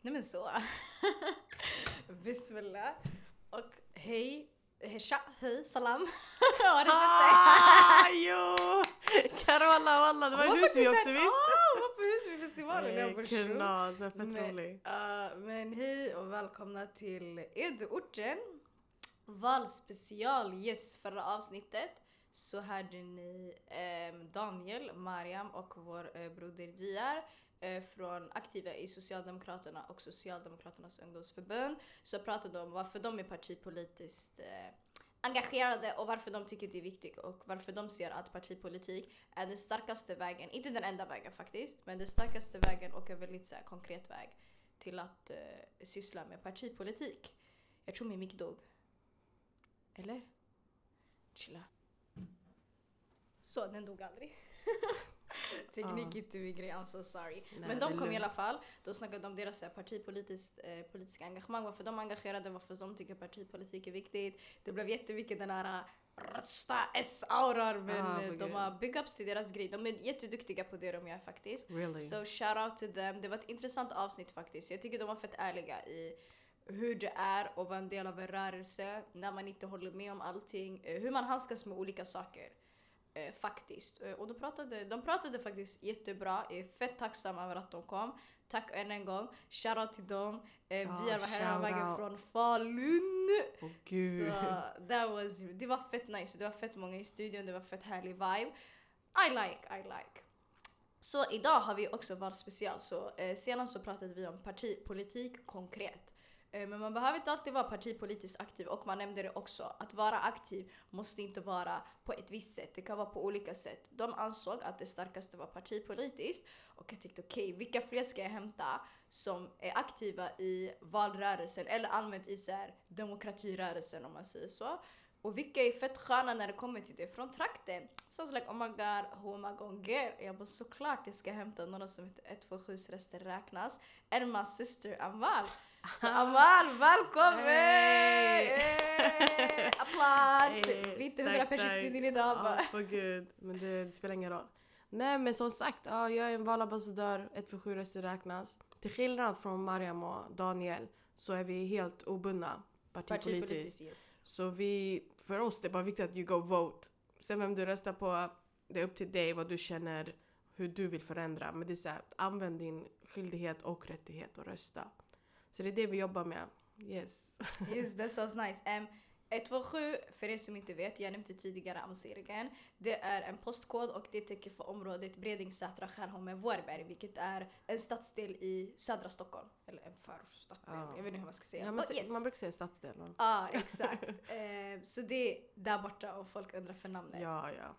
Nej men så. Bismillah. Och hej, tja, hej, salam. Har du sett det? Ah, jo! Carola walla, det var en var Husby faktiskt också här- visst? Ah, hon var på Husbyfestivalen jag var. Knas, Men, rolig. men hej och välkomna till Eduorten. Valspecial, yes, förra avsnittet så hörde ni ehm, Daniel, Mariam och vår eh, broder Diar eh, Eh, från aktiva i Socialdemokraterna och Socialdemokraternas ungdomsförbund så pratade om varför de är partipolitiskt eh, engagerade och varför de tycker det är viktigt och varför de ser att partipolitik är den starkaste vägen, inte den enda vägen faktiskt, men den starkaste vägen och en väldigt så här, konkret väg till att eh, syssla med partipolitik. Jag tror min mick dog. Eller? Chilla. Så, den dog aldrig. Teknik Ja. inte min grej, I'm so sorry. Nej, Men är de kom i alla fall, då snackade de om deras partipolitiskt, eh, politiska engagemang, varför de är engagerade, varför de tycker partipolitik är viktigt. Det blev jättemycket den här eh, rösta S-aurar men Ah, eh, vad de har big ups till deras grej. De är jätteduktiga på det de gör faktiskt. Really? So shout out to them. Det var ett intressant avsnitt faktiskt. Jag tycker de var fett ärliga i hur det är att vara en del av en rörelse när man inte håller med om allting. eh, Hur man handskas med olika saker. Eh, faktiskt. Eh, och de pratade, de pratade faktiskt jättebra. Jag är fett tacksam över att de kom. Tack än en gång. Shoutout till dem. Eh, Ja, Diar var hela vägen från Falun. Åh gud. Så that was, det var fett nice. Det var fett många i studion. Det var fett härlig vibe. I like, I like. Så idag har vi också valspecial. Så eh, senast så pratade vi om partipolitik konkret. Eh, men man behöver inte alltid vara partipolitiskt aktiv och man nämnde det också. Att vara aktiv måste inte vara på ett visst sätt. Det kan vara på olika sätt. De ansåg att det starkaste var partipolitiskt och jag tänkte okej, vilka fler ska jag hämta som är aktiva i valrörelsen eller allmänt i så här, demokratirörelsen om man säger så. Och vilka är fett sköna när det kommer till det från trakten. Så like oh my god, who am I gonna get? Jag bara såklart jag ska hämta några som heter 127 röster räknas. And syster, sister Amal. Så Amal, välkommen! Hey! Hey! Applåd! Hey, Vi är inte 100 pers i studion idag bara. Ja, för gud. Men det, det spelar ingen roll. Nej men som sagt, ja, jag är en valambassadör, ett för sju röster räknas. Till skillnad från Mariam och Daniel så är vi helt obundna partipolitiskt. Partipolitiskt yes. Så vi, för oss det är bara viktigt att you go vote. Sen vem du röstar på, det är upp till dig vad du känner, hur du vill förändra. Men det är så här, använd din skyldighet och rättighet att rösta. Så det är det vi jobbar med. Yes. Yes, that sounds nice. Um, 127, för er som inte vet, jag nämnde tidigare Amsirgen. Det är en postkod och det täcker för området Bredäng, Sätra, Skärholmen, Vårberg, vilket är en stadsdel i södra Stockholm. Eller en förstadsdel, Ja. jag vet inte hur man ska säga. Ja, man, yes. man brukar säga stadsdel. Ja, exakt. Eh, så det är där borta om folk undrar för namnet. Ja, ja.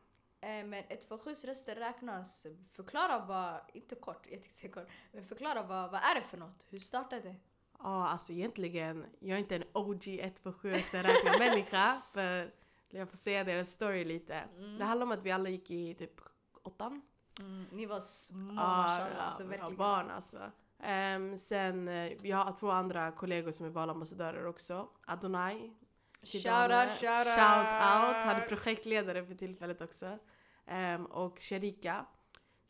Eh, men 127 röster räknas. Förklara bara, inte kort, jag tänkte säga kort, men förklara vad, vad är det för något? Hur startade det? Ja, alltså egentligen, jag är inte en OG 127 räkna människa för jag får säga deras story lite. Mm. Det handlar om att vi alla gick i typ åttan. Mm, ni var små, Ja, mashallah, alltså ja, verkligen. barn alltså. Ehm, sen, eh, jag har två andra kollegor som är valambassadörer också. Adonai. till Shout out, shout out! Shout out! Han är projektledare för tillfället också. Ehm, och Sharika.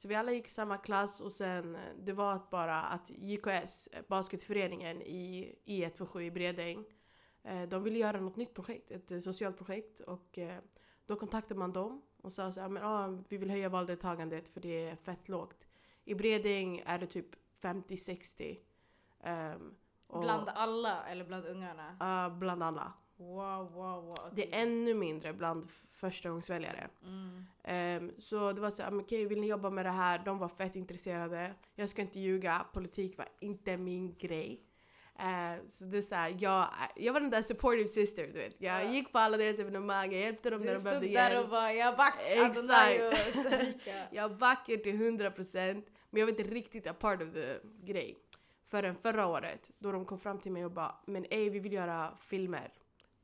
Så vi alla gick i samma klass och sen eh, det var att bara att JKS, eh, basketföreningen i I127 i Bredäng, eh, de ville göra något nytt projekt, ett socialt projekt och då kontaktade man dem och sa så här, men ah, vi vill höja valdeltagandet för det är fett lågt. I Bredäng är det typ 50-60. ehm, och- Bland alla eller bland ungarna? Ja, bland alla. Wow, wow, wow. Det okej. är ännu mindre bland förstagångsväljare. Mm. Ehm, så det var så men okej vill ni jobba med det här? De var fett intresserade. Jag ska inte ljuga, politik var inte min grej. Ehm, så det är så här, jag, jag var den där supportive sister du vet. Jag Ja. gick på alla deras evenemang, jag hjälpte dem när Du de stod behövde där hjälp. och bara jag back Exakt. Jag backar till 100% men jag var inte riktigt a part of the grej. Förrän förra året då de kom fram till mig och bara men ey vi vill göra filmer.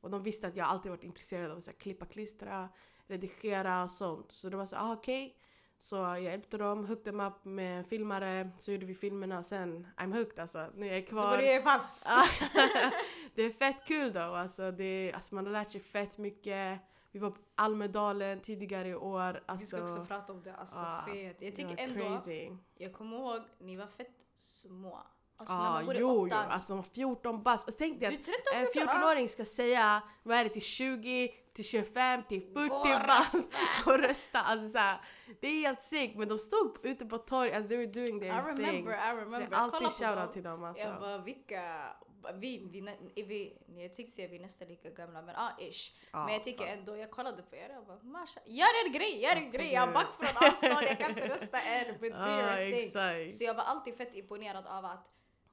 Och de visste att jag alltid varit intresserad av att så klippa, klistra, redigera och sånt. Så det var så ah, okej. Så jag hjälpte dem, hooked them up med filmare, så gjorde vi filmerna sen I'm hooked alltså. Nu är jag kvar. var du fast. Ja. det är fett kul då. Alltså, det, alltså man har lärt sig fett mycket. Vi var på Almedalen tidigare i år. Alltså, Vi ska också prata om det, alltså ah, fet. Jag tycker ändå, crazy. jag kommer ihåg, ni var fett små. Alltså när Ja, man går i jo, jo. åttan. Alltså de var 14 bast. Alltså, tänk dig att 13, en 14, 14-åring ska säga vad är det till 20, till 25, till 40 Gå och bast rösta. och rösta. Alltså, så här, det är helt sick men de stod ute på torget, alltså, they were doing I their thing. remember, I Så det remember. är alltid shoutout till dem alltså. Jag bara vilka, vi, vi, är vi, jag tänkte säga vi är nästan lika gamla men ja ish. Ja, men jag tycker fan. ändå, jag kollade på er och bara masha, gör er grej, gör er grej. Jag är back från avstånd, jag kan inte rösta än but do Ja, your thing. Så jag var alltid fett imponerad av att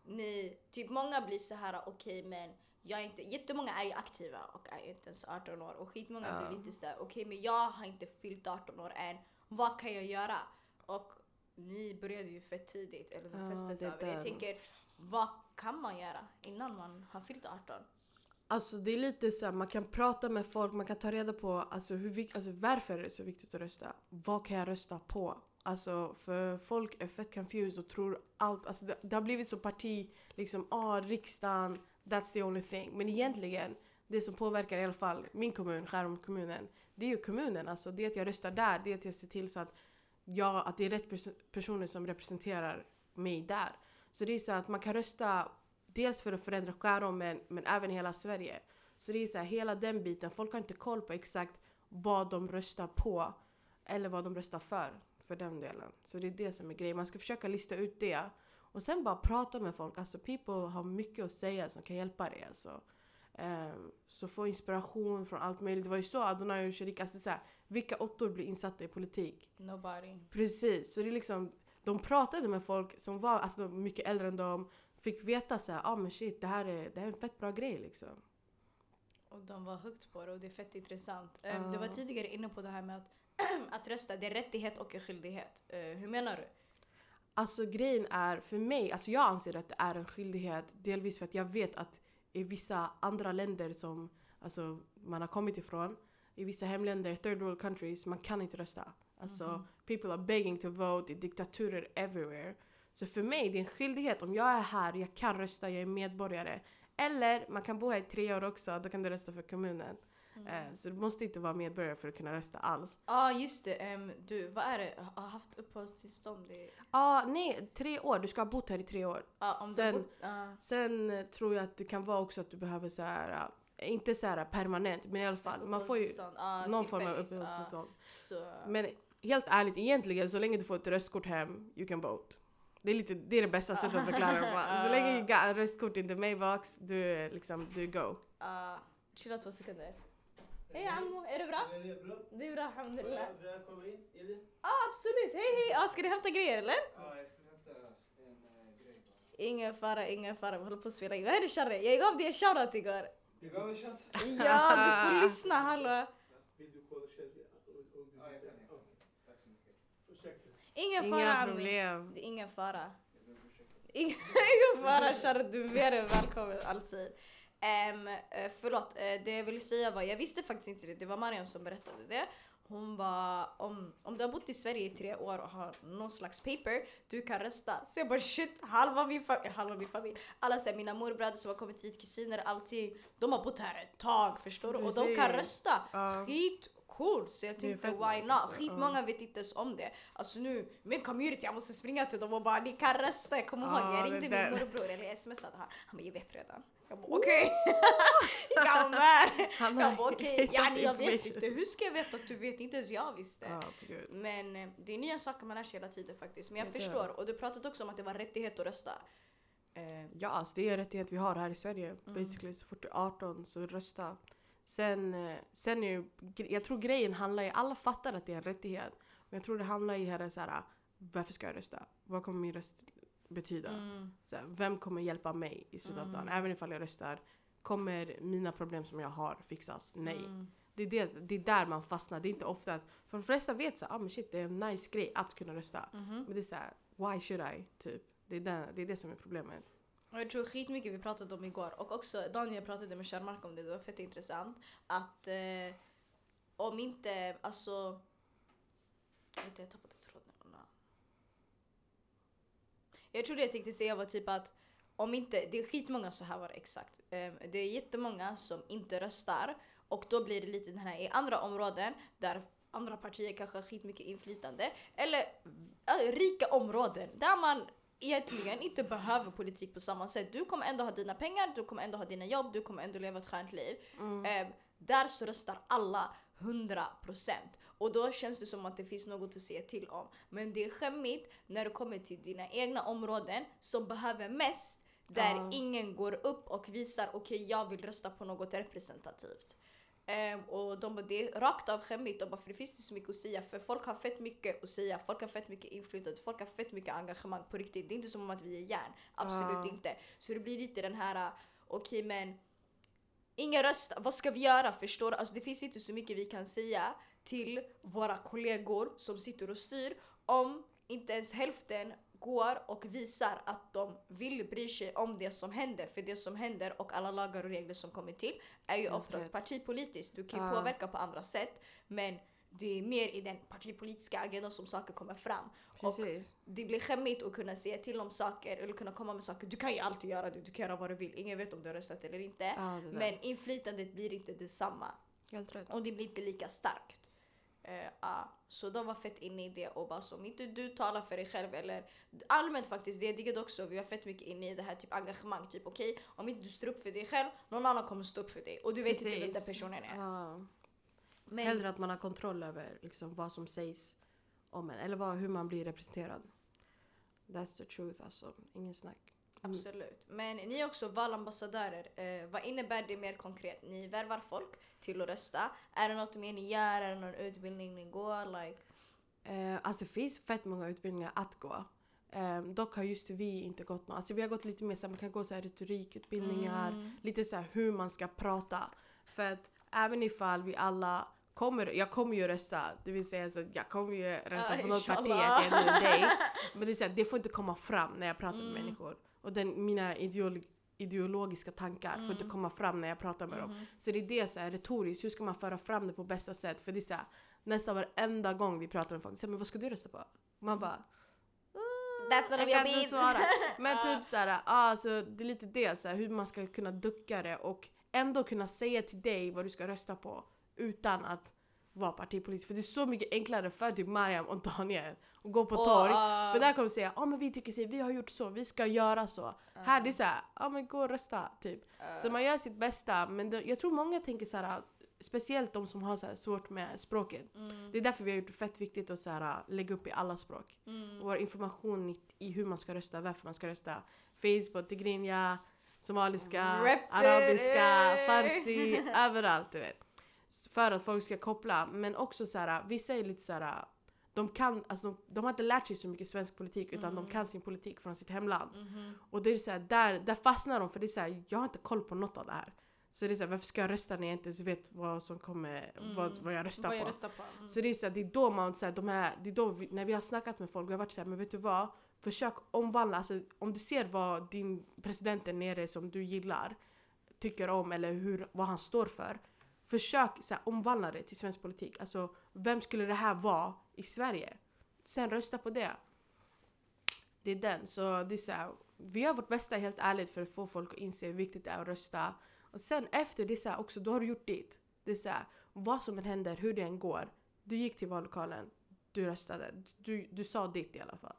ni, typ många blir så här okej men jag är inte, jättemånga är ju aktiva och är inte ens 18 år och skitmånga Ja. blir lite såhär okej men jag har inte fyllt 18 år än, vad kan jag göra? Och ni började ju fett tidigt, eller de flesta det är utav. Jag tänker, vad kan man göra innan man har fyllt 18? Alltså det är lite så här, man kan prata med folk, man kan ta reda på alltså, hur, alltså, varför är det så viktigt att rösta. Vad kan jag rösta på? Alltså för folk är fett confused och tror allt, alltså det, det har blivit så parti, liksom ah riksdagen, that's the only thing. Men egentligen, det som påverkar i alla fall min kommun, Skärholm kommunen, det är ju kommunen. Alltså det är att jag röstar där, det är att jag ser till så att, jag, att det är rätt pers- personer som representerar mig där. Så det är så att man kan rösta dels för att förändra Skärholm men, men även hela Sverige. Så det är så här, hela den biten, folk har inte koll på exakt vad de röstar på eller vad de röstar för, för den delen. Så det är det som är grejen, man ska försöka lista ut det. Och sen bara prata med folk, alltså people har mycket att säga som kan hjälpa dig alltså. Ehm, så få inspiration från allt möjligt. Det var ju så Adonai och Sharika, alltså så här, vilka åttor blir insatta i politik? Nobody. Precis, så det är liksom, de pratade med folk som var alltså, mycket äldre än dem, fick veta så här, ah men shit det här är, det här är en fett bra grej liksom. Och de var högt på det och det är fett intressant. Um, Du var tidigare inne på det här med att, att rösta, det är rättighet och en skyldighet. Eh, hur menar du? Alltså grejen är, för mig, alltså jag anser att det är en skyldighet delvis för att jag vet att i vissa andra länder som alltså, man har kommit ifrån, i vissa hemländer, third world countries, man kan inte rösta. Alltså people are begging to vote, det är diktaturer everywhere. Så för mig, det är en skyldighet. Om jag är här, jag kan rösta, jag är medborgare. Eller man kan bo här i tre år också, då kan du rösta för kommunen. Eh, så du måste inte vara medborgare för att kunna rösta alls. Ja ah, just det, Em, du vad är det? Har haft uppehållstillstånd i... Ah, nej, tre år. Du ska ha bott här i tre år. Ah, om sen, du bott, ah, sen eh, tror jag att det kan vara också att du behöver så här, eh, inte så här permanent, men i alla fall. Man får ju ah, någon form av uppehållstillstånd. Men helt ärligt, egentligen så länge du får ett röstkort hem, you can vote. Det är, lite, det är det bästa sättet att förklara det på. Så länge you got röstkort in the mailbox, du är liksom, du go. ah, chilla två sekunder. Hej Ammo, är det bra? Är det bra? Det är bra, alhamdulillah. Får jag komma in? Är? Ja ah, absolut, hej hej! Ah, ska du hämta grejer eller? Ja, jag skulle hämta en äh, grej bara. Ingen fara, ingen fara, vi håller på att spela in. Vad är det Sharre? Jag gav dig en shoutout igår. Du gav en chans? Ja, du får lyssna, hallå. Vill du kolla själv? Ja, jag kan. Tack så mycket. Ursäkta. Ingen fara Inga problem. Det är ingen fara. Jag ber om ursäkt. Ingen ingen fara Sharre, du är mer än välkommen alltid. Um, förlåt, eh, det jag ville säga var, jag visste faktiskt inte det, det var Mariam som berättade det. Hon bara, om, om du har bott i Sverige i tre år och har någon slags paper, du kan rösta. Så jag bara shit, halva min familj, halva min familj, alla så här, mina morbröder som har kommit hit, kusiner, allting. De har bott här ett tag förstår du? Och de kan rösta. Ja. Skit cool så jag tänkte why not? alltså. Skitmånga vet inte ens om det. Alltså nu, min community, jag måste springa till dem och bara ni kan rösta. Jag kommer ihåg, Ja, jag ringde min morbror eller smsade han. Han bara jag vet redan. Jag bara okej. jag med. Han Jag bara okej, helt yani jag vet inte. Hur ska jag veta att du vet? Inte ens jag visste. Gud. Men eh, det är nya saker man lär sig hela tiden faktiskt. Men jag Det är det. förstår. Och du pratade också om att det var rättighet att rösta. Eh, Ja, alltså det är en rättighet vi har här i Sverige. Mm. Basically, så fort du är 18 så rösta. Sen, eh, sen är ju, jag tror grejen handlar i, alla fattar att det är en rättighet. Men jag tror det handlar i här så här, varför ska jag rösta? Vad kommer min röst betyda? mm. Så här, vem kommer hjälpa mig i slutet av dagen? Mm. Även ifall jag röstar, kommer mina problem som jag har fixas? Nej. Mm. Det, är det, det är där man fastnar. Det är inte ofta att, för de flesta vet så här, ah, men shit det är en nice grej att kunna rösta. Mhm. Men det är så här, why should I? Typ. Det är det, det är det som är problemet. Och jag tror skitmycket vi pratade om igår och också Daniel pratade med Kärmark om det, det var fett intressant. Att eh, om inte, alltså... Jag jag tappade tråden. Jag tror det jag tänkte säga var typ att om inte, det är skitmånga, så här var det exakt. Eh, det är jättemånga som inte röstar och då blir det lite den här i andra områden där andra partier kanske har skitmycket inflytande. Eller äh, rika områden där man egentligen inte behöver politik på samma sätt. Du kommer ändå ha dina pengar, du kommer ändå ha dina jobb, du kommer ändå leva ett skönt liv. Mm. Eh, där så röstar alla 100%. Och då känns det som att det finns något att säga till om. Men det är skämmigt när det kommer till dina egna områden som behöver mest. Där Ja. ingen går upp och visar okej jag vill rösta på något representativt. Ehm, och de bara, det är rakt av skämmigt. De bara, för det finns inte så mycket att säga. För folk har fett mycket att säga. Folk har fett mycket inflytande. Folk har fett mycket engagemang på riktigt. Det är inte som om att vi är järn. Absolut Ja. inte. Så det blir lite den här, okej men Ingen röst, vad ska vi göra? Förstår du? Alltså det finns inte så mycket vi kan säga till våra kollegor som sitter och styr om inte ens hälften går och visar att de vill bry sig om det som händer. För det som händer och alla lagar och regler som kommer till är ju oftast partipolitiskt. Du kan ju Ja. påverka på andra sätt men det är mer i den partipolitiska agendan som saker kommer fram. Och det blir skämmigt att kunna säga till om saker eller kunna komma med saker. Du kan ju alltid göra det, du kan göra vad du vill. Ingen vet om du har röstat eller inte. Där. Men inflytandet blir inte detsamma. Helt rätt. Och det blir inte lika starkt. Eh, ja. så de var fett inne i det och bara så om inte du talar för dig själv eller allmänt faktiskt, det jag diggade också, vi var fett mycket inne i det här typ engagemang. Typ okej, om inte du står upp för dig själv, någon annan kommer stå upp för dig. Och du vet inte vem den Precis. personen är. Ja. Men, Hellre att man har kontroll över liksom, vad som sägs om en. Eller vad, hur man blir representerad. That's the truth alltså. Ingen snack. Mm. Absolut. Men ni är också valambassadörer. Eh, vad innebär det mer konkret? Ni värvar folk till att rösta. Är det något mer ni gör? Är det någon utbildning ni går? Like, Eh, alltså det finns fett många utbildningar att gå. Eh, dock har just vi inte gått någon. Alltså vi har gått lite mer så här, man kan gå så här retorikutbildningar. Mm. Lite så här hur man ska prata. För att även ifall vi alla kommer, jag kommer ju rösta, det vill säga så jag kommer ju rösta på något parti. Men det, är så här, det får inte komma fram när jag pratar med Mm. människor. Och den, mina ideolo ideologiska tankar får inte Mm. komma fram när jag pratar med dem. Mhm. Så det är det så här, retoriskt, hur ska man föra fram det på bästa sätt? För det är så här, nästan varenda gång vi pratar med folk, så här, men vad ska du rösta på? Man bara That's none of jag kan inte svara. Men typ såhär, alltså, det är lite det, såhär, hur man ska kunna ducka det och ändå kunna säga till dig vad du ska rösta på utan att vara partipolitisk. För det är så mycket enklare för typ Mariam och Daniel att gå på Och, torg. uh, För där kommer de säga ja men vi tycker så, vi har gjort så, vi ska göra så. Här det är såhär, ja men gå och rösta typ. uh, Så man gör sitt bästa men det, jag tror många tänker såhär, speciellt de som har så svårt med språket. mm, Det är därför vi har gjort det fett viktigt att så här, lägga upp i alla språk mm. vår information i, hur man ska rösta, varför man ska rösta. Facebook, tigrinja, somaliska, Rep arabiska, farsi, överallt du vet. För att folk ska koppla. Men också så här, vissa är lite så här. De, kan, alltså de, de har inte lärt sig så mycket svensk politik utan Mm. de kan sin politik från sitt hemland. Mhm. Och det är så här, där, där fastnar de för det är så här, jag har inte koll på något av det här. Så det är så här, varför ska jag rösta när jag inte ens vet vad som kommer, vad, Mm. vad jag röstar Vad jag på? röstar på. Mm. Så det är, så det är då man, så de här, det är då vi, när vi har snackat med folk, vi har varit såhär, men vet du vad? Försök omvandla, alltså, om du ser vad din president där nere som du gillar tycker om eller hur, vad han står för. Försök så här, omvandla det till svensk politik. Alltså, vem skulle det här vara i Sverige? Sen rösta på det. Det är den. Så det är så här, vi gör vårt bästa helt ärligt för att få folk att inse hur viktigt det är att rösta. Och sen efter, det är så här, också, då har du gjort ditt. Det är så här, vad som än händer, hur det än går. Du gick till vallokalen, du röstade. Du, du sa ditt i alla fall.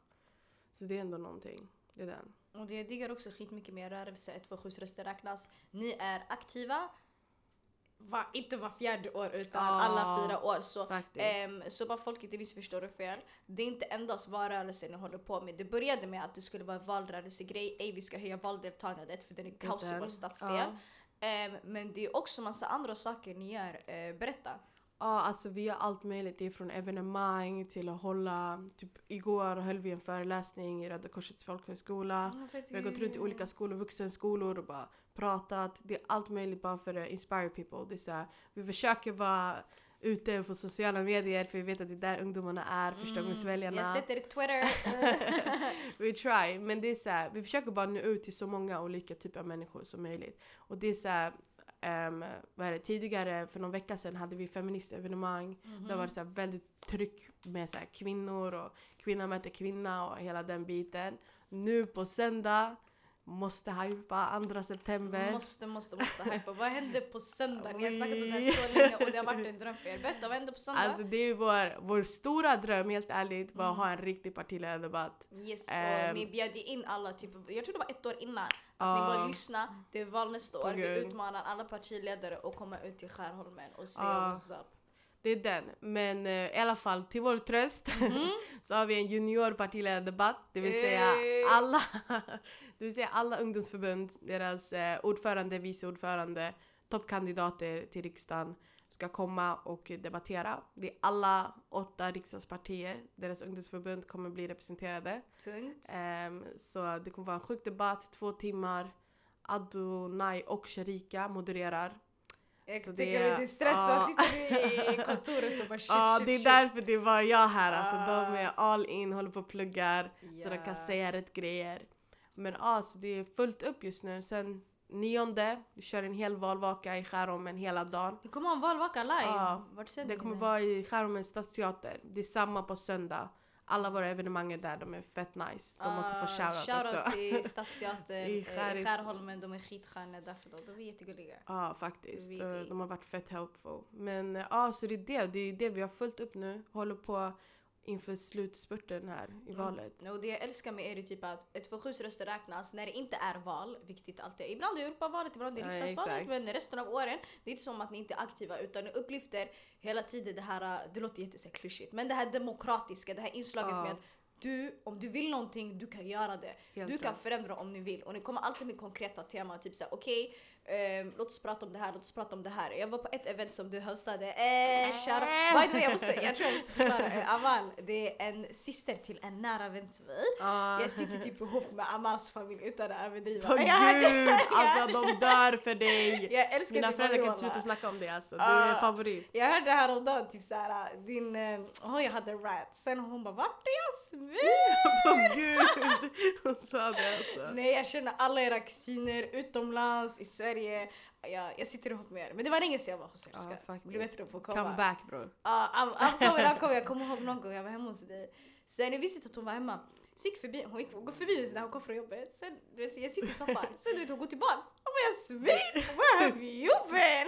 Så det är ändå någonting. Det är den. Och det jag diggar också skitmycket med rörelse 127 röster räknas. Ni är aktiva, va, inte var fjärde år utan Ja, alla fyra år. Så, ehm, så bara folk inte missförstår det fel. Det är inte endast valrörelsen ni håller på med. Det började med att det skulle vara en valrörelsegrej. Ej vi ska höja valdeltagandet för den är kaos i vår stadsdel. Ja. Ehm, men det är också massa andra saker ni gör. Eh, berätta. Ja, alltså vi gör allt möjligt. Det är från evenemang till att hålla... Typ igår höll vi en föreläsning i Röda Korsets folkhögskola. Vi har gått runt i olika skolor, vuxenskolor och bara pratat. Det är allt möjligt bara för att inspire people. Det är så här, vi försöker vara ute på sociala medier för vi vet att det är där ungdomarna är, förstagångsväljarna. Jag sätter Twitter. We try. Men det är så här, vi försöker bara nå ut till så många olika typer av människor som möjligt. Och det är så här, ehm, vad är det, tidigare, för någon vecka sedan, hade vi feministevenemang. Mhm. Det var så här väldigt tryck med så kvinnor och kvinna möter kvinna och hela den biten. Nu på söndag måste hypa 2 september. Måste, måste, måste hypa. Vad hände på söndag? Ni har snackat om det här så länge och det har varit en dröm för er. Berätta, vad hände på söndag? Alltså det är vår, vår stora dröm helt ärligt, var att Mm. ha en riktig partiledardebatt. Yes, och Ehm. ni bjöd ju in alla, typ, jag tror det var ett år innan. Att Ja. ni bara lyssna, det är val nästa år. Vi utmanar alla partiledare att komma ut till Skärholmen och säga Ja. what's up. Det är den. Men eh, i alla fall, till vår tröst Mm. så har vi en junior partiledardebatt. Det vill säga alla, det vill säga alla ungdomsförbund, deras eh, ordförande, vice ordförande, toppkandidater till riksdagen ska komma och debattera. Det är alla åtta riksdagspartier, deras ungdomsförbund kommer bli representerade. Tungt. Ehm, så det kommer vara en sjuk debatt, två timmar. Adonai och Sharika modererar. Jag Så tänker det- det är stress, så sitter i kontoret och bara shit, Ja, shit, det är shit. därför det är bara jag här. Alltså, Ah. de är all in, håller på och pluggar så de kan säga rätt grejer. Men ja, så det är fullt upp just nu. Sen nionde, vi kör en hel valvaka i Skärholmen hela dagen. Ni kommer ha en valvaka live. Ja, Vart Det kommer vara i Skärholmens stadsteater. Det är samma på söndag. Alla våra evenemang är där, de är fett nice. De måste få Ah, shoutout shoutout också. till Stadsteatern I Skär- Skärholmen, de är skitsköna därför då. De är jättegulliga. Ja, faktiskt. Really? Eh, De har varit fett helpful. Men eh, ja, så det är det. Det är det vi har följt upp nu. Håller på inför slutspurten här i Mm. valet. Och det jag älskar med er är typ att ett 2-7 röster räknas när det inte är val, vilket alltid är. Ibland är Europavalet, ibland är det riksdagsvalet, men resten av åren, det är inte som att ni inte är aktiva utan ni upplyfter hela tiden det här, det låter jätteklyschigt, men det här demokratiska, det här inslaget Ja. med du, om du vill någonting, du kan göra det. Helt du kan rätt. förändra om ni vill. Och ni kommer alltid med konkreta teman. Typ såhär, okej, ehm, låt oss prata om det här, låt oss prata om det här. Jag var på ett event som du hostade. Eh, out. By the way, jag, måste, jag tror jag måste förklara. Eh, Amal, det är en syster till en nära vän till mig. Ja. Jag sitter typ ihop med Amals familj utan att överdriva. Åh gud! Alltså de dör för dig! Jag älskar Mina din föräldrar kan inte sluta snacka om det alltså. Du är Ah. favorit. Jag hörde häromdagen typ såhär, din, eh, oh, jag hade rat. Sen hon bara, vart är Jasmin? Åh gud! Hon sa det alltså. Nej jag känner alla era kusiner utomlands, i Sverige. Jag, jag sitter ihop med er. Men det var länge sedan jag var hos er. Ja, Ska faktiskt. bli bättre på att komma. Come back bror. Ja, I'm, I'm coming, I'm coming. Jag kommer ihåg någon gång jag var hemma hos dig. Sen jag visste inte att hon var hemma. Så gick förbi, hon gick, går förbi mig när hon kom från jobbet. Sen du vet, jag sitter i soffan. Sen du vet hon går tillbaks. Hon bara Jasmin, where have you been?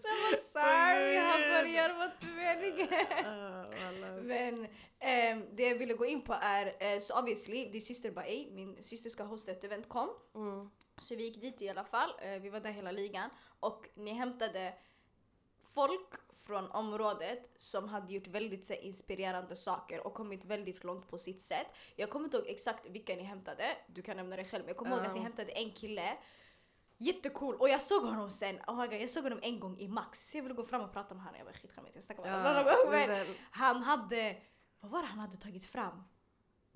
Så jag bara sorry, jag har börjat motiveringen. Ah. Men ehm, det jag ville gå in på är, eh, så obviously, din syster bara ej, min syster ska hosta ett event, kom. Mm. Så vi gick dit i alla fall, eh, vi var där hela ligan och ni hämtade folk från området som hade gjort väldigt så, inspirerande saker och kommit väldigt långt på sitt sätt. Jag kommer inte ihåg exakt vilka ni hämtade, du kan nämna det själv, men jag kommer ihåg att ni hämtade en kille Jättecool! Och jag såg honom sen, oh my God, jag såg honom en gång i Max. Så jag ville gå fram och prata med honom. Jag var skitskämmig, jag snackade med honom. Ja, han hade, vad var det han hade tagit fram?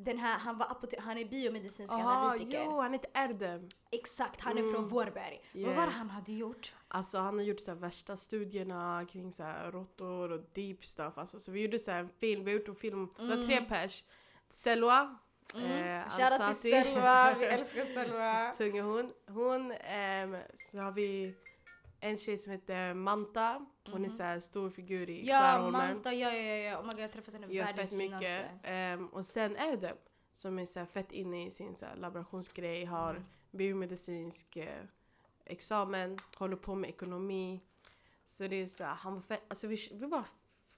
Den här, han, var apote- han är biomedicinsk Aha, analytiker. jo, han heter Erdem. Exakt, han är från Mm. Vårberg. Vad var det Yes. han hade gjort? Alltså han har gjort så värsta studierna kring så här råttor och deep stuff. Alltså, så vi gjorde så en film, vi har gjort en film, det var tre pers. Selwa, Mm. eh, Shoutout till. Selva, vi älskar Selva. Tunga hon. Hon, ehm, så har vi en tjej som heter Manta. Hon är så här stor figur i Mhm. Ja, Skärholmen. Manta, ja, ja, ja. Oh my God, jag har träffat henne, Gör världens fett mycket. Ehm, och sen Erdem som är så här fett inne i sin så här laborationsgrej, har Mm. biomedicinsk eh, examen, håller på med ekonomi. Så det är så här, han var fett, alltså vi, vi bara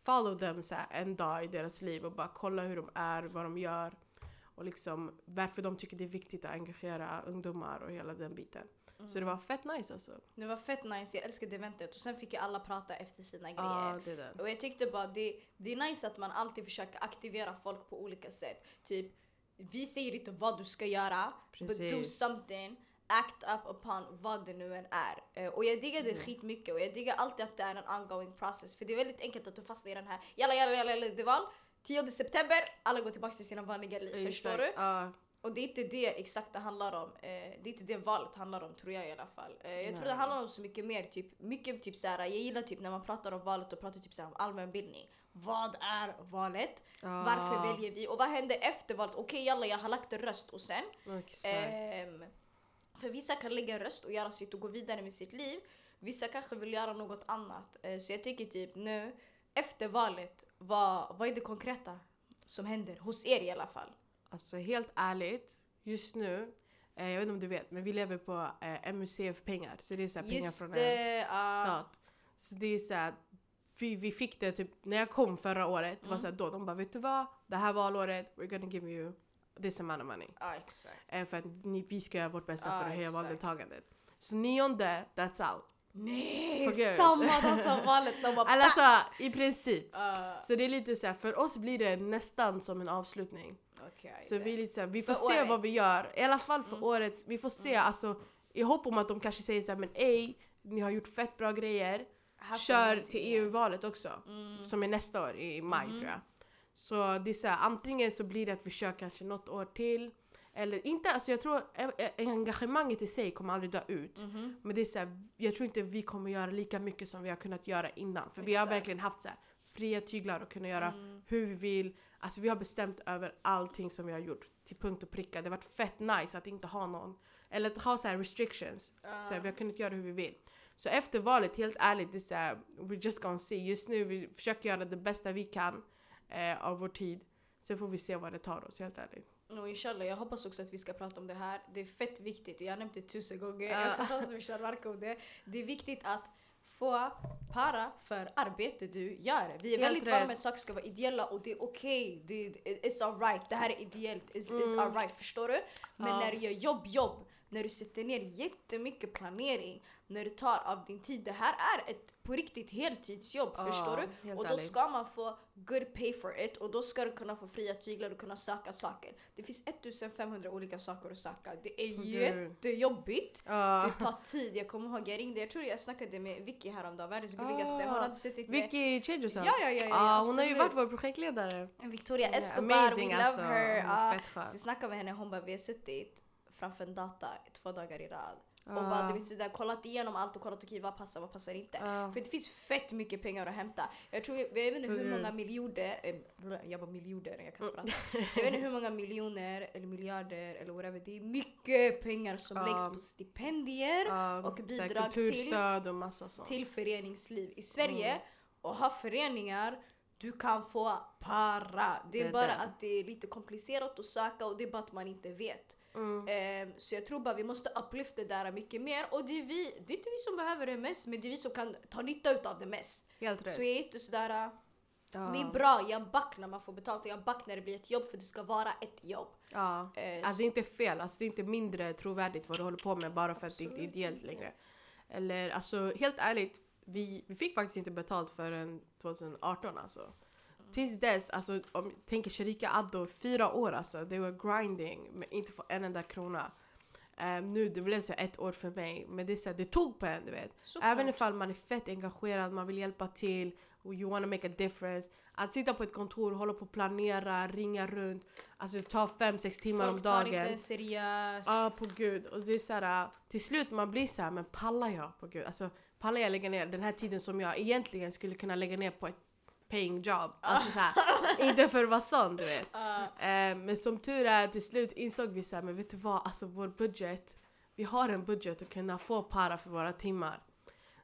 follow dem så här en dag i deras liv och bara kolla hur de är, vad de gör och liksom varför de tycker det är viktigt att engagera ungdomar och hela den biten. Så det var fett nice alltså. Det var fett nice, jag älskade eventet och sen fick ju alla prata efter sina grejer. det är det. Och jag tyckte bara det, det är nice att man alltid försöker aktivera folk på olika sätt. Typ, vi säger inte vad du ska göra, but do Precis. something, act up upon vad det nu än är. Eh, och jag diggar det Mm. skitmycket och jag diggar alltid att det är en ongoing process. För det är väldigt enkelt att du fastnar i den här, jalla jalla jalla, jalla det val, 10 september, alla går tillbaka till sina vanliga liv. Förstår Exakt. du? Ja, Och det är inte det exakt det handlar om. Eh, det är inte det valet handlar om tror jag i alla fall. Eh, jag tror Nej. det handlar om så mycket mer. Typ, mycket typ såhär, jag gillar typ när man pratar om valet och pratar typ såhär om allmänbildning. Vad är valet? ja. Varför väljer vi? Och vad händer efter valet? Okej jalla jag har lagt en röst och sen. Ehm, för vissa kan lägga en röst och göra sitt och gå vidare med sitt liv. Vissa kanske vill göra något annat. Eh, så jag tycker typ nu, efter valet, vad, vad är det konkreta som händer? Hos er i alla fall. Alltså helt ärligt, just nu, Eh, jag vet inte om du vet, men vi lever på eh, MUCF-pengar. Så det är så här pengar från en ah. stat. Så det är så här, vi, vi fick det typ när jag kom förra året. Det var Mm. så här, då de bara vet du vad? Det här valåret, we're gonna give you this amount of money. Ja, exakt. Eh, för att ni, vi ska göra vårt bästa Ja, för att höja exakt. valdeltagandet. Så nionde, that's out. Nej! Gud. Samma dag som valet, de bara alltså i princip. Ah, Så det är lite så här, för oss blir det nästan som en avslutning. okej, Så vi är lite så här, vi får För se året. vad vi gör. I alla fall för Mm. året. Vi får se alltså i hopp om att de kanske säger så här, men ej, ni har gjort fett bra grejer. Kör till. EU-valet också. Mm. Som är nästa år i maj Mhm. tror jag. Så det är så här, antingen så blir det att vi kör kanske något år till. Eller inte, alltså jag tror engagemanget i sig kommer aldrig dö ut. Mhm. Men det är så här, jag tror inte vi kommer göra lika mycket som vi har kunnat göra innan. För vi har Exakt. verkligen haft så här, fria tyglar och kunna göra Mm. hur vi vill. Alltså vi har bestämt över allting som vi har gjort till punkt och pricka. Det har varit fett nice att inte ha någon. Eller att ha så här restrictions. Så här, vi har kunnat göra hur vi vill. Så efter valet, helt ärligt, det är så här, we're just gonna see. Just nu vi försöker göra det bästa vi kan eh, av vår tid. Sen får vi se vad det tar oss, helt ärligt. Och inshallah, jag hoppas också att vi ska prata om det här. Det är fett viktigt, jag har nämnt det tusen gånger. Ja. Jag har också pratat med Sharmarka om det. Det är viktigt att få para för arbete du gör. Vi är Helt väldigt vana med att saker ska vara ideella och det är okej. Det It's alright. Det här är ideellt. It's, it's Mm. alright. Förstår du? Men Ja. när du gör jobb, jobb. När du sätter ner jättemycket planering. När du tar av din tid. Det här är ett på riktigt heltidsjobb. Ja, förstår du? Och då ärligt. ska man få good pay for it och då ska du kunna få fria tyglar och kunna söka saker. Det finns 1500 olika saker att söka. Det är gud. jättejobbigt. Ja. Det tar tid. Jag kommer ihåg, jag ringde, jag tror jag snackade med Vicky häromdagen, världens gulligaste. Ah, Hon hade suttit med Vicky Changerson? Ja, ja, ja, ja, Ah, hon har ju varit vår projektledare. Victoria Escobar, amazing, we love alltså. her. Ah, så jag snackade med henne, hon bara vi har suttit framför en data två dagar i rad. Och Ah. bara, du vet, sådär, kollat igenom allt och kollat okej vad passar, vad passar inte. Ja. För det finns fett mycket pengar att hämta. Jag tror, jag vet inte hur Mm. många miljoner, eh, jag bara miljoner, jag kan inte prata. Jag vet inte hur många miljoner eller miljarder eller whatever. Det är mycket pengar som Ja. läggs på stipendier och bidrag till- och massa sånt. till föreningsliv. I Sverige, Mm. och ha föreningar, du kan få para. Det är Det bara det. att det är lite komplicerat att söka och det är bara att man inte vet. Mm. Ehm, så jag tror bara vi måste upplyfta det där mycket mer. Och det är, vi, det är inte vi som behöver det mest, men det är vi som kan ta nytta av det mest. Helt rätt. Så jag är inte sådär... äh, ja. Det är bra, jag back när man får betalt och jag back när det blir ett jobb för det ska vara ett jobb. Ja. Eh, Alltså det är inte fel, alltså, det är inte mindre trovärdigt vad du håller på med bara för att det inte är ideellt längre. Eller alltså helt ärligt, vi, vi fick faktiskt inte betalt förrän 2018 alltså. Tills dess, alltså om jag tänker Sharika Addo, fyra år alltså, they were grinding, men inte få en enda krona. Ehm, nu, det blev så ett år för mig, men det, är så här, det tog på en du vet. Såklart. Även ifall man är fett engagerad, man vill hjälpa till, och you wanna make a difference. Att sitta på ett kontor, hålla på och planera, ringa runt, alltså det tar fem sex timmar Folk om tar inte dagen. en seriöst. Ja, på gud. Och det är så här, till slut man blir så här, men pallar jag på gud? Alltså pallar jag lägga ner den här tiden som jag egentligen skulle kunna lägga ner på ett paying job? Alltså så här, inte för att vara sån du vet. Eh, men som tur är, till slut insåg vi så här, men vet du vad, alltså vår budget, vi har en budget att kunna få para för våra timmar.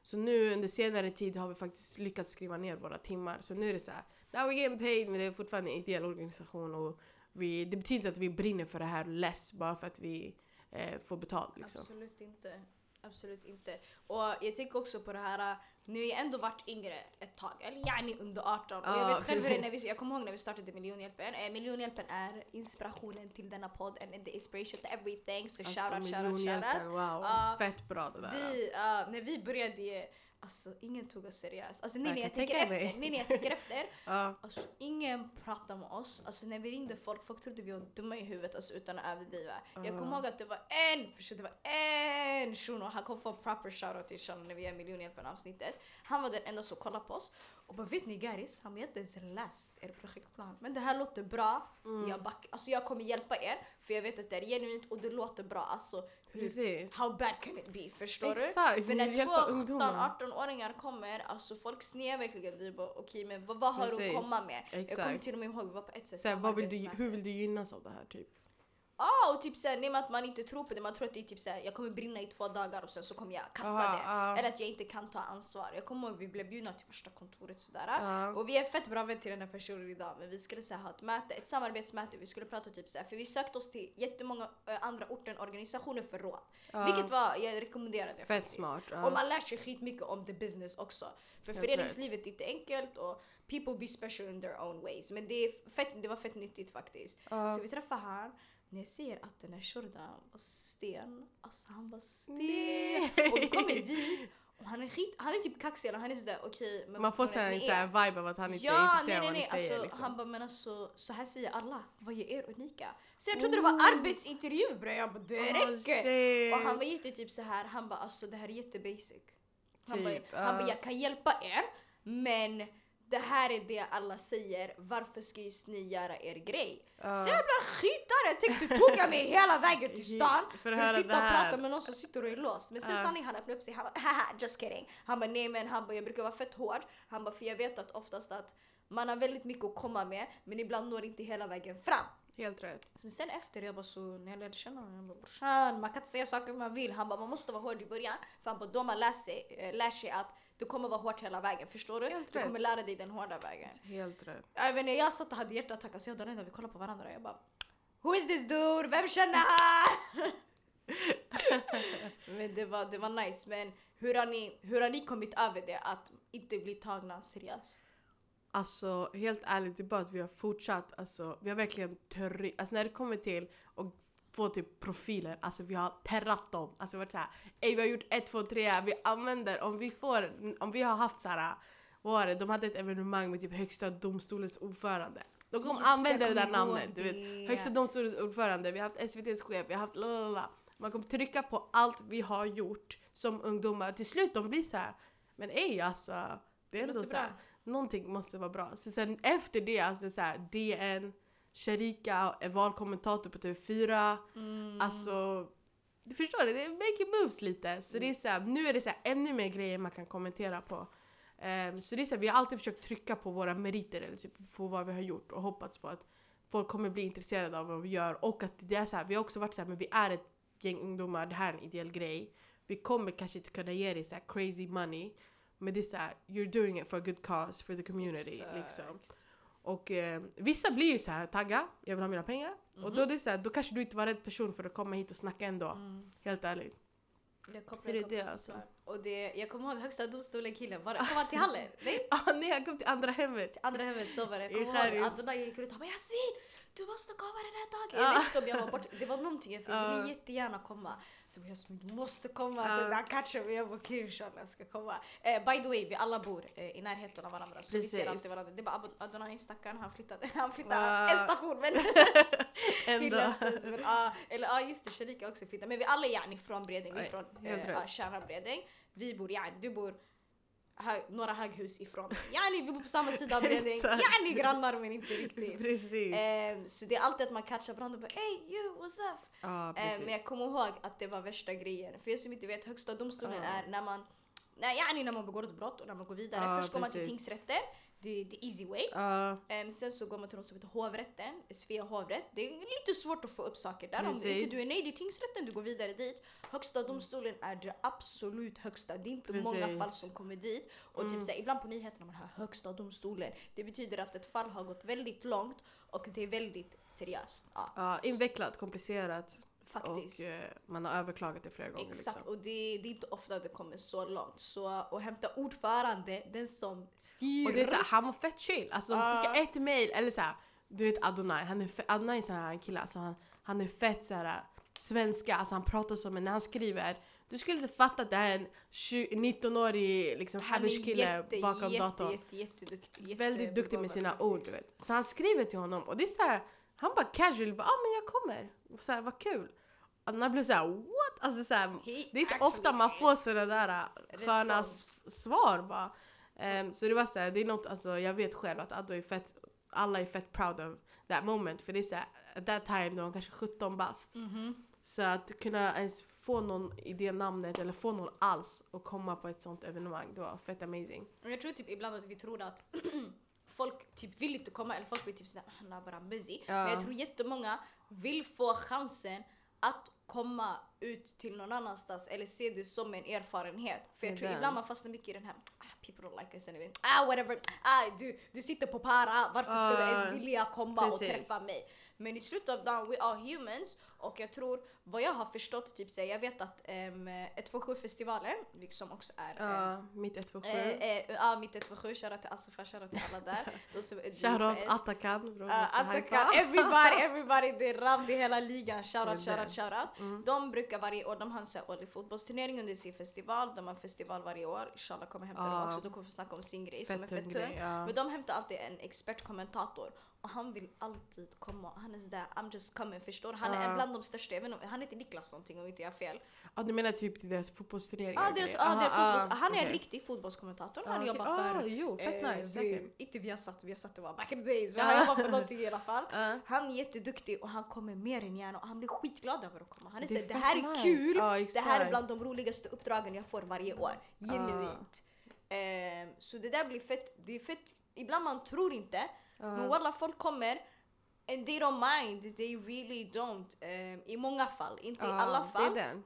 Så nu under senare tid har vi faktiskt lyckats skriva ner våra timmar. Så nu är det så här, now we getting paid, men det är fortfarande en ideell organisation och vi, det betyder inte att vi brinner för det här less bara för att vi eh, får betalt liksom. Absolut inte. Absolut inte. Och jag tänker också på det här, nu har jag ändå varit yngre ett tag, eller yani under 18. och jag Ja, vet själv hur när vi, jag kommer ihåg när vi startade Miljonhjälpen. Eh, Miljonhjälpen är inspirationen till denna podd and the inspiration to everything. Så Alltså, shoutout, shoutout, shoutout. wow. Ja. Fett bra det där. Vi, ja, när vi började, alltså ingen tog oss seriöst. Alltså nej, nej, jag tänker efter. Nej, nej, jag tänker efter. Ja. Alltså, ingen pratade med oss. Alltså, när vi ringde folk, folk trodde vi var dumma i huvudet alltså, utan att överdriva. Jag kommer ihåg att det var en person, det var en shuno, han kom få proper shoutout till Sean när vi gör miljonhjälpen avsnittet. Han var den enda som kollade på oss och bara vet ni guys, han har inte ens läst er projektplan. Men det här låter bra, Mm. jag, back, alltså, jag kommer hjälpa er för jag vet att det är genuint och det låter bra. Alltså, hur, Precis. how bad can it be? Förstår du? Exakt, För vi när två ungdomar. 17-18-åringar kommer, alltså folk snear verkligen. Du bara okej men vad, vad har du Precis. att komma med? Jag kommer Exakt. till och med ihåg, vi var på ett sätt här, vad vill du, hur vill du gynnas av det här typ? Ah, och typ såhär, nej men att man inte tror på det. Man tror att det är typ såhär, jag kommer brinna i två dagar och sen så kommer jag kasta Aha, det. ja. Eller att jag inte kan ta ansvar. Jag kommer ihåg vi blev bjudna till första kontoret sådär. Ja. Och vi är fett bra vän till den här personen idag. Men vi skulle så här, ha ett möte, ett samarbetsmöte. Vi skulle prata typ såhär, för vi sökte oss till jättemånga äh, andra orter, organisationer för råd. Ja. Vilket var, jag rekommenderar det Fett smart. Och man lär sig skitmycket om the business också. För föreningslivet är inte enkelt och people be special in their own ways. Men det, är fett, det var fett nyttigt faktiskt. Så vi träffade han. När jag ser att den här shurdan var sten, alltså han var sten. Nej. Och vi kommer dit och han är skit, han är typ kaxig eller han är sådär okej. men Man får såhär, en är. såhär vibe av att han inte är Ja, nej intresserad nej av vad ni säger. Alltså, liksom. Han bara men alltså så här säger alla. Vad är er unika? Så jag trodde det Oh. var arbetsintervju bre. Jag bara det Oh, räcker. shit. Och han var jätte typ så här. han bara alltså det här är jättebasic. Han, Typ, bara, han bara ja. jag kan hjälpa er men det här är det alla säger, varför ska just ni göra er grej? Ja. Så jag blev skitare, tänkte tog jag mig hela vägen till stan För för att sitta och prata med någon som sitter och är låst. Men sen Ja. sanning han öppnade upp sig, han bara haha just kidding. Han bara nej men han bara, jag brukar vara fett hård. Han bara för jag vet att oftast att man har väldigt mycket att komma med men ibland når inte hela vägen fram. Helt rätt. Så sen efter jag bara så när jag lärde känna honom, jag bara brorsan man kan inte säga saker man vill. Han bara man måste vara hård i början för han bara då man lär sig, eh, lär sig att du kommer vara hårt hela vägen, förstår du? Helt Du rätt. kommer lära dig den hårda vägen. Helt rätt. När jag satt och hade hjärtattack, alltså jag och Danenda vi kollade på varandra jag bara Who is this dude? Vem känner han? men det var, det var nice men hur har, ni, hur har ni kommit över det att inte bli tagna seriöst? Alltså helt ärligt, det är bara att vi har fortsatt. Alltså, vi har verkligen törri, alltså när det kommer till att få typ profiler, alltså vi har terrat dem. Alltså varit såhär, ey vi har gjort ett, två, tre, vi använder, om vi får, om vi har haft såhär, vad var det, de hade ett evenemang med typ högsta domstolens ordförande. De kommer det, använda det där namnet, du vet. det. Högsta domstolens ordförande, vi har haft SVTs chef, vi har haft lalala. Man kommer trycka på allt vi har gjort som ungdomar. Till slut de blir så här. men ej alltså. Det är ändå låter så här, bra. någonting måste vara bra. Så sen efter det, alltså det är så här, DN, Sharika är valkommentator på TV4. Mm. Alltså, du förstår det, det är making moves lite. Så det är så här, nu är det så här, ännu mer grejer man kan kommentera på. Ehm, så det är så här, vi har alltid försökt trycka på våra meriter eller typ på vad vi har gjort och hoppats på att folk kommer bli intresserade av vad vi gör. Och att det är så här, vi har också varit så här, men vi är ett gäng ungdomar, det här är en ideell grej. Vi kommer kanske inte kunna ge dig så crazy money. Men det är så you're doing it for a good cause, for the community. Liksom. Och eh, vissa blir ju så här tagga, jag vill ha mina pengar. Och då, är det så här, då kanske du inte var rätt person för att komma hit och snacka ändå. Mm. Helt ärligt. Jag kopplar, Så det är det, alltså. Och det, jag kommer ihåg högsta domstolen killen, var det, kom han till hallen? Nej? Ah, nej, jag kom till andra hemmet. Andra hemmet så var det. Jag I kommer ihåg. Adonai gick ut och bara Jasmin! Du måste komma den här dagen! Ja. Jag vet inte om jag var borta. Det var någonting jag, för jag ville jättegärna komma. Så Jasmin du måste komma. Ja. Så han catchade mig. Jag bara okej inshallah ska komma. Eh, by the way vi alla bor eh, i närheten av varandra. Så vi Precis. ser alltid varandra. Det är bara Adonai stackaren han flyttade. Han flyttade Va? en station men Ändå. Men, ja, eller ja just det, Sharika också flyttade. Men vi alla är yani från Bredäng, vi är från eh, ja, Kärna Bredäng. Vi bor yani, du bor hö, några höghus ifrån. Yani vi bor på samma sida av Bredäng. Yani grannar men inte riktigt. Precis. Ehm, så det är alltid att man catchar varandra och bara hey you what's up? Ehm, precis. men jag kommer ihåg att det var värsta grejen. För er som inte vet, högsta domstolen Ja. är när man Nej, yani när man begår ett brott och när man går vidare. Ja, Först går man till tingsrätten, det är the easy way. Ja, Ehm, sen så går man till något som heter hovrätten, Svea hovrätt. Det är lite svårt att få upp saker där. Om Precis. inte du är nöjd i tingsrätten, du går vidare dit. Högsta domstolen är det absolut högsta. Det är inte många Precis. fall som kommer dit. Och typ såhär, ibland på nyheterna man hör högsta domstolen. Det betyder att ett fall har gått väldigt långt och det är väldigt seriöst. Ja, ja, invecklat, komplicerat. Faktiskt. Och eh, man har överklagat det flera gånger. Exakt, Liksom. och det, det är inte ofta det kommer så långt. Så att hämta ordförande, den som styr. Och det är såhär, han var fett chill. Alltså de skickar ett mail, eller såhär, du vet Adonai, han är, Adonai är sån här kille, alltså han, han är fett såhär svenska, alltså han pratar som en, när han skriver, du skulle inte fatta att det här är en 20 19-årig liksom kille jätte, bakom jätte, datorn. jätte, jätteduktig. jätte Väldigt duktig med sina ord du vet. Så han skriver till honom och det är såhär, han bara casual, bara ah men jag kommer. Så här, vad kul. Adonai blev såhär what? Alltså såhär, He det är inte ofta man får sådana där äh, sköna svar bara. Ehm, så det var såhär, det är något, alltså jag vet själv att Addo är fett, alla är fett proud of that moment. För det är såhär, at that time då var kanske 17 bast. Mhm. Så att kunna ens få någon i det namnet eller få någon alls och komma på ett sånt evenemang, det var fett amazing. Jag tror typ ibland att vi tror att folk typ vill inte komma eller folk blir typ sådär "Ah, han är bara busy. Ja. Men jag tror jättemånga vill få chansen att komma ut till någon annanstans eller se det som en erfarenhet. För jag tror den. ibland man fastnar mycket i den här ah, people don't like us anyway. Ah whatever, ah, du, du sitter på para, varför ska du ens Ah, vilja komma och precis. träffa mig? Men i slutet av dagen, we are humans och jag tror vad jag har förstått, typ så jag vet att um, 127-festivalen, liksom också är Ja, mitt 127. Eh, eh, ja, mitt 127, shoutout till Assefa, shoutout till alla där. Shoutout. Atakan. bror, Uh, Atakan, everybody, everybody, det är Ram, det är hela ligan. Shoutout, shoutout, shoutout. De brukar varje år, de har en sån här årlig fotbollsturnering under sin festival. De har en festival varje år. Inshallah kommer hämta dem Ja. också. De kommer få snacka om sin grej som är Fett tung. Men de hämtar alltid en expertkommentator. Och han vill alltid komma. Han är sådär, I'm just coming, förstår Han är en bland de största, jag vet inte, han heter Niklas någonting om inte jag har fel. Ja, du menar typ till deras fotbollsturneringar? Och deras, grejer? ja, deras Aha, fotbolls, ah, han är en okej. riktig fotbollskommentator. Ah, Han jobbar Ah, för jo, fett Eh, nice, vi, säkert. inte Viasat, Viasat det var back in the days. Men han jobbar för någonting i alla fall. Ja. Han är jätteduktig och han kommer mer än gärna och han blir skitglad över att komma. Han är Det är såhär, det fett här är nice." kul, det här är bland de roligaste uppdragen jag får varje år. Genuint. Ehm, så det där blir fett, det är fett, ibland man tror inte, men walla folk kommer and they don't mind, they really don't. Ehm, I många fall, inte i alla fall. Det är den.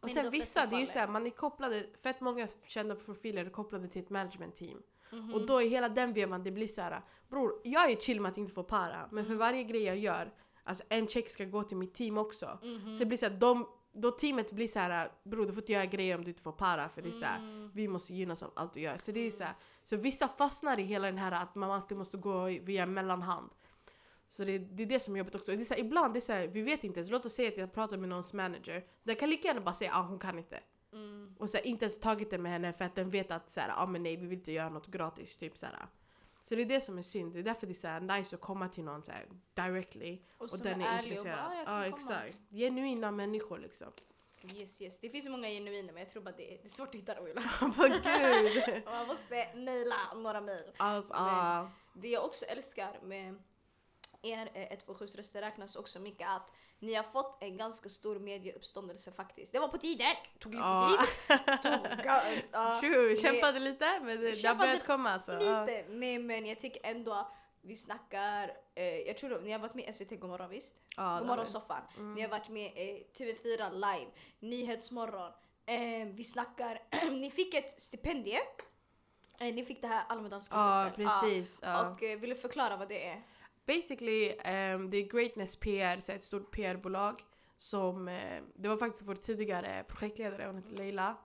Och sen vissa, det är ju såhär, man är kopplade, fett många kända profiler är kopplade till ett management team. Mhm. Och då i hela den vevan, det blir såhär, bror jag är chill med att inte få para, men Mm. för varje grej jag gör, alltså en check ska gå till mitt team också. Mhm. Så det blir såhär, de, då teamet blir såhär, bror du får inte göra grejer om du inte får para, för det är såhär, Mm. vi måste gynnas av allt du gör. Så det är såhär, så vissa fastnar i hela den här att man alltid måste gå via mellanhand. Så det, det är det som är jobbigt också. Det är så här, ibland, det är så här, vi vet inte ens. Låt oss säga att jag pratar med någons manager. Den kan lika gärna bara säga att ah, hon kan inte. Mm. Och så här, inte ens tagit det med henne för att den vet att så här, ah, men nej, vi vill inte göra något gratis. Typ, så, här. Så det är det som är synd. Det är därför det är så här, nice att komma till någon så här, directly. Och, Och, den är är ärlig och intresserad. bara, "Ah, jag Ja kan komma." exakt. Genuina människor liksom. Yes, yes. Det finns många genuina men jag tror bara det är, det är svårt att hitta dem. Vad gud! Man måste mejla några mejl. Alltså, Men- ah. Det jag också älskar med er eh, 127 röster räknas också mycket att ni har fått en ganska stor medieuppståndelse faktiskt. Det var på tiden! Tog lite Ja. tid. Tog, Tjo, det- kämpade lite men det, det har börjat komma alltså. Lite. Nej men jag tycker ändå vi snackar, eh, jag tror ni har varit med i SVT Godmorgon visst? Ja, det har Godmorgon vi. soffan. Mm. Ni har varit med i TV4 live, Nyhetsmorgon. Eh, vi snackar, ni fick ett stipendie. Eh, ni fick det här Almedalspriset Ja, precis. Ja. Och eh, vill du förklara vad det är? Basically, um, det är Greatness PR, så ett stort PR-bolag. Som, eh, det var faktiskt vår tidigare projektledare, hon heter Leila.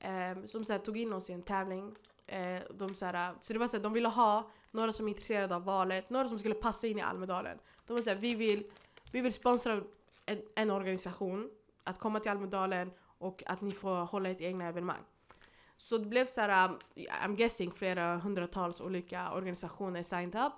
ehm, som så här, tog in oss i en tävling. Eh, de, så, här, så det var så här, de ville ha några som är intresserade av valet, några som skulle passa in i Almedalen. De var så här, vi vill, vi vill sponsra en, en organisation att komma till Almedalen och att ni får hålla ett egna evenemang. Så det blev så här, um, I'm guessing flera hundratals olika organisationer signed up.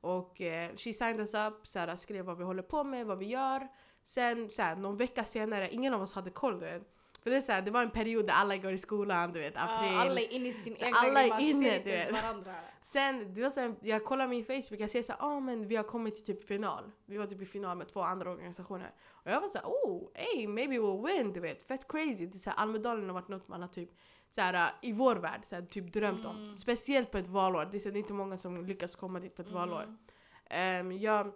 Och eh, she signed us up, så här, skrev vad vi håller på med, vad vi gör. Sen så här, någon vecka senare, ingen av oss hade koll. Du vet. För det, är så här, det var en period där alla går i skolan, du vet, april. Ja, alla är inne i sin egen Alla är man inne, ser inte ens varandra. Sen, det var så här, jag kollar min Facebook, jag ser så här, ah, men vi har kommit till typ final. Vi var typ i final med två andra organisationer. Och jag var så här, oh, hey, maybe we'll win, du vet. Fett crazy. Det är så här, Almedalen har varit något man har typ så här, äh, i vår värld så här, typ drömt Mm. om. Speciellt på ett valår. Det är, det inte många som lyckas komma dit på ett valår. Um, jag,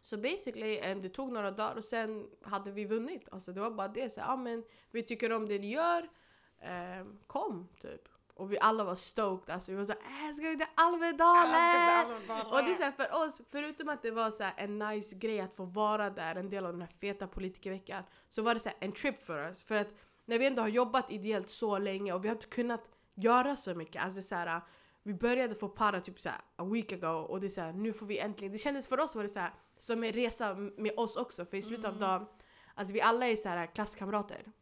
så basically, um, det tog några dagar och sen hade vi vunnit. Alltså det var bara det. Så, ah, men vi tycker om det ni gör. Um, kom, typ. Och vi alla var stoked. Alltså vi var såhär, äh, ska vi till Almedalen? Och det är så här, för oss, förutom att det var så här en nice grej att få vara där, en del av den här feta politikerveckan, så var det så här en trip för oss. För att när vi ändå har jobbat ideellt så länge och vi har inte kunnat göra så mycket, alltså så här, vi började få para typ så här a week ago och det är så här, nu får vi äntligen, det kändes för oss var det så här, som en resa med oss också, för i slutet av dagen, alltså vi alla är så här klasskamrater.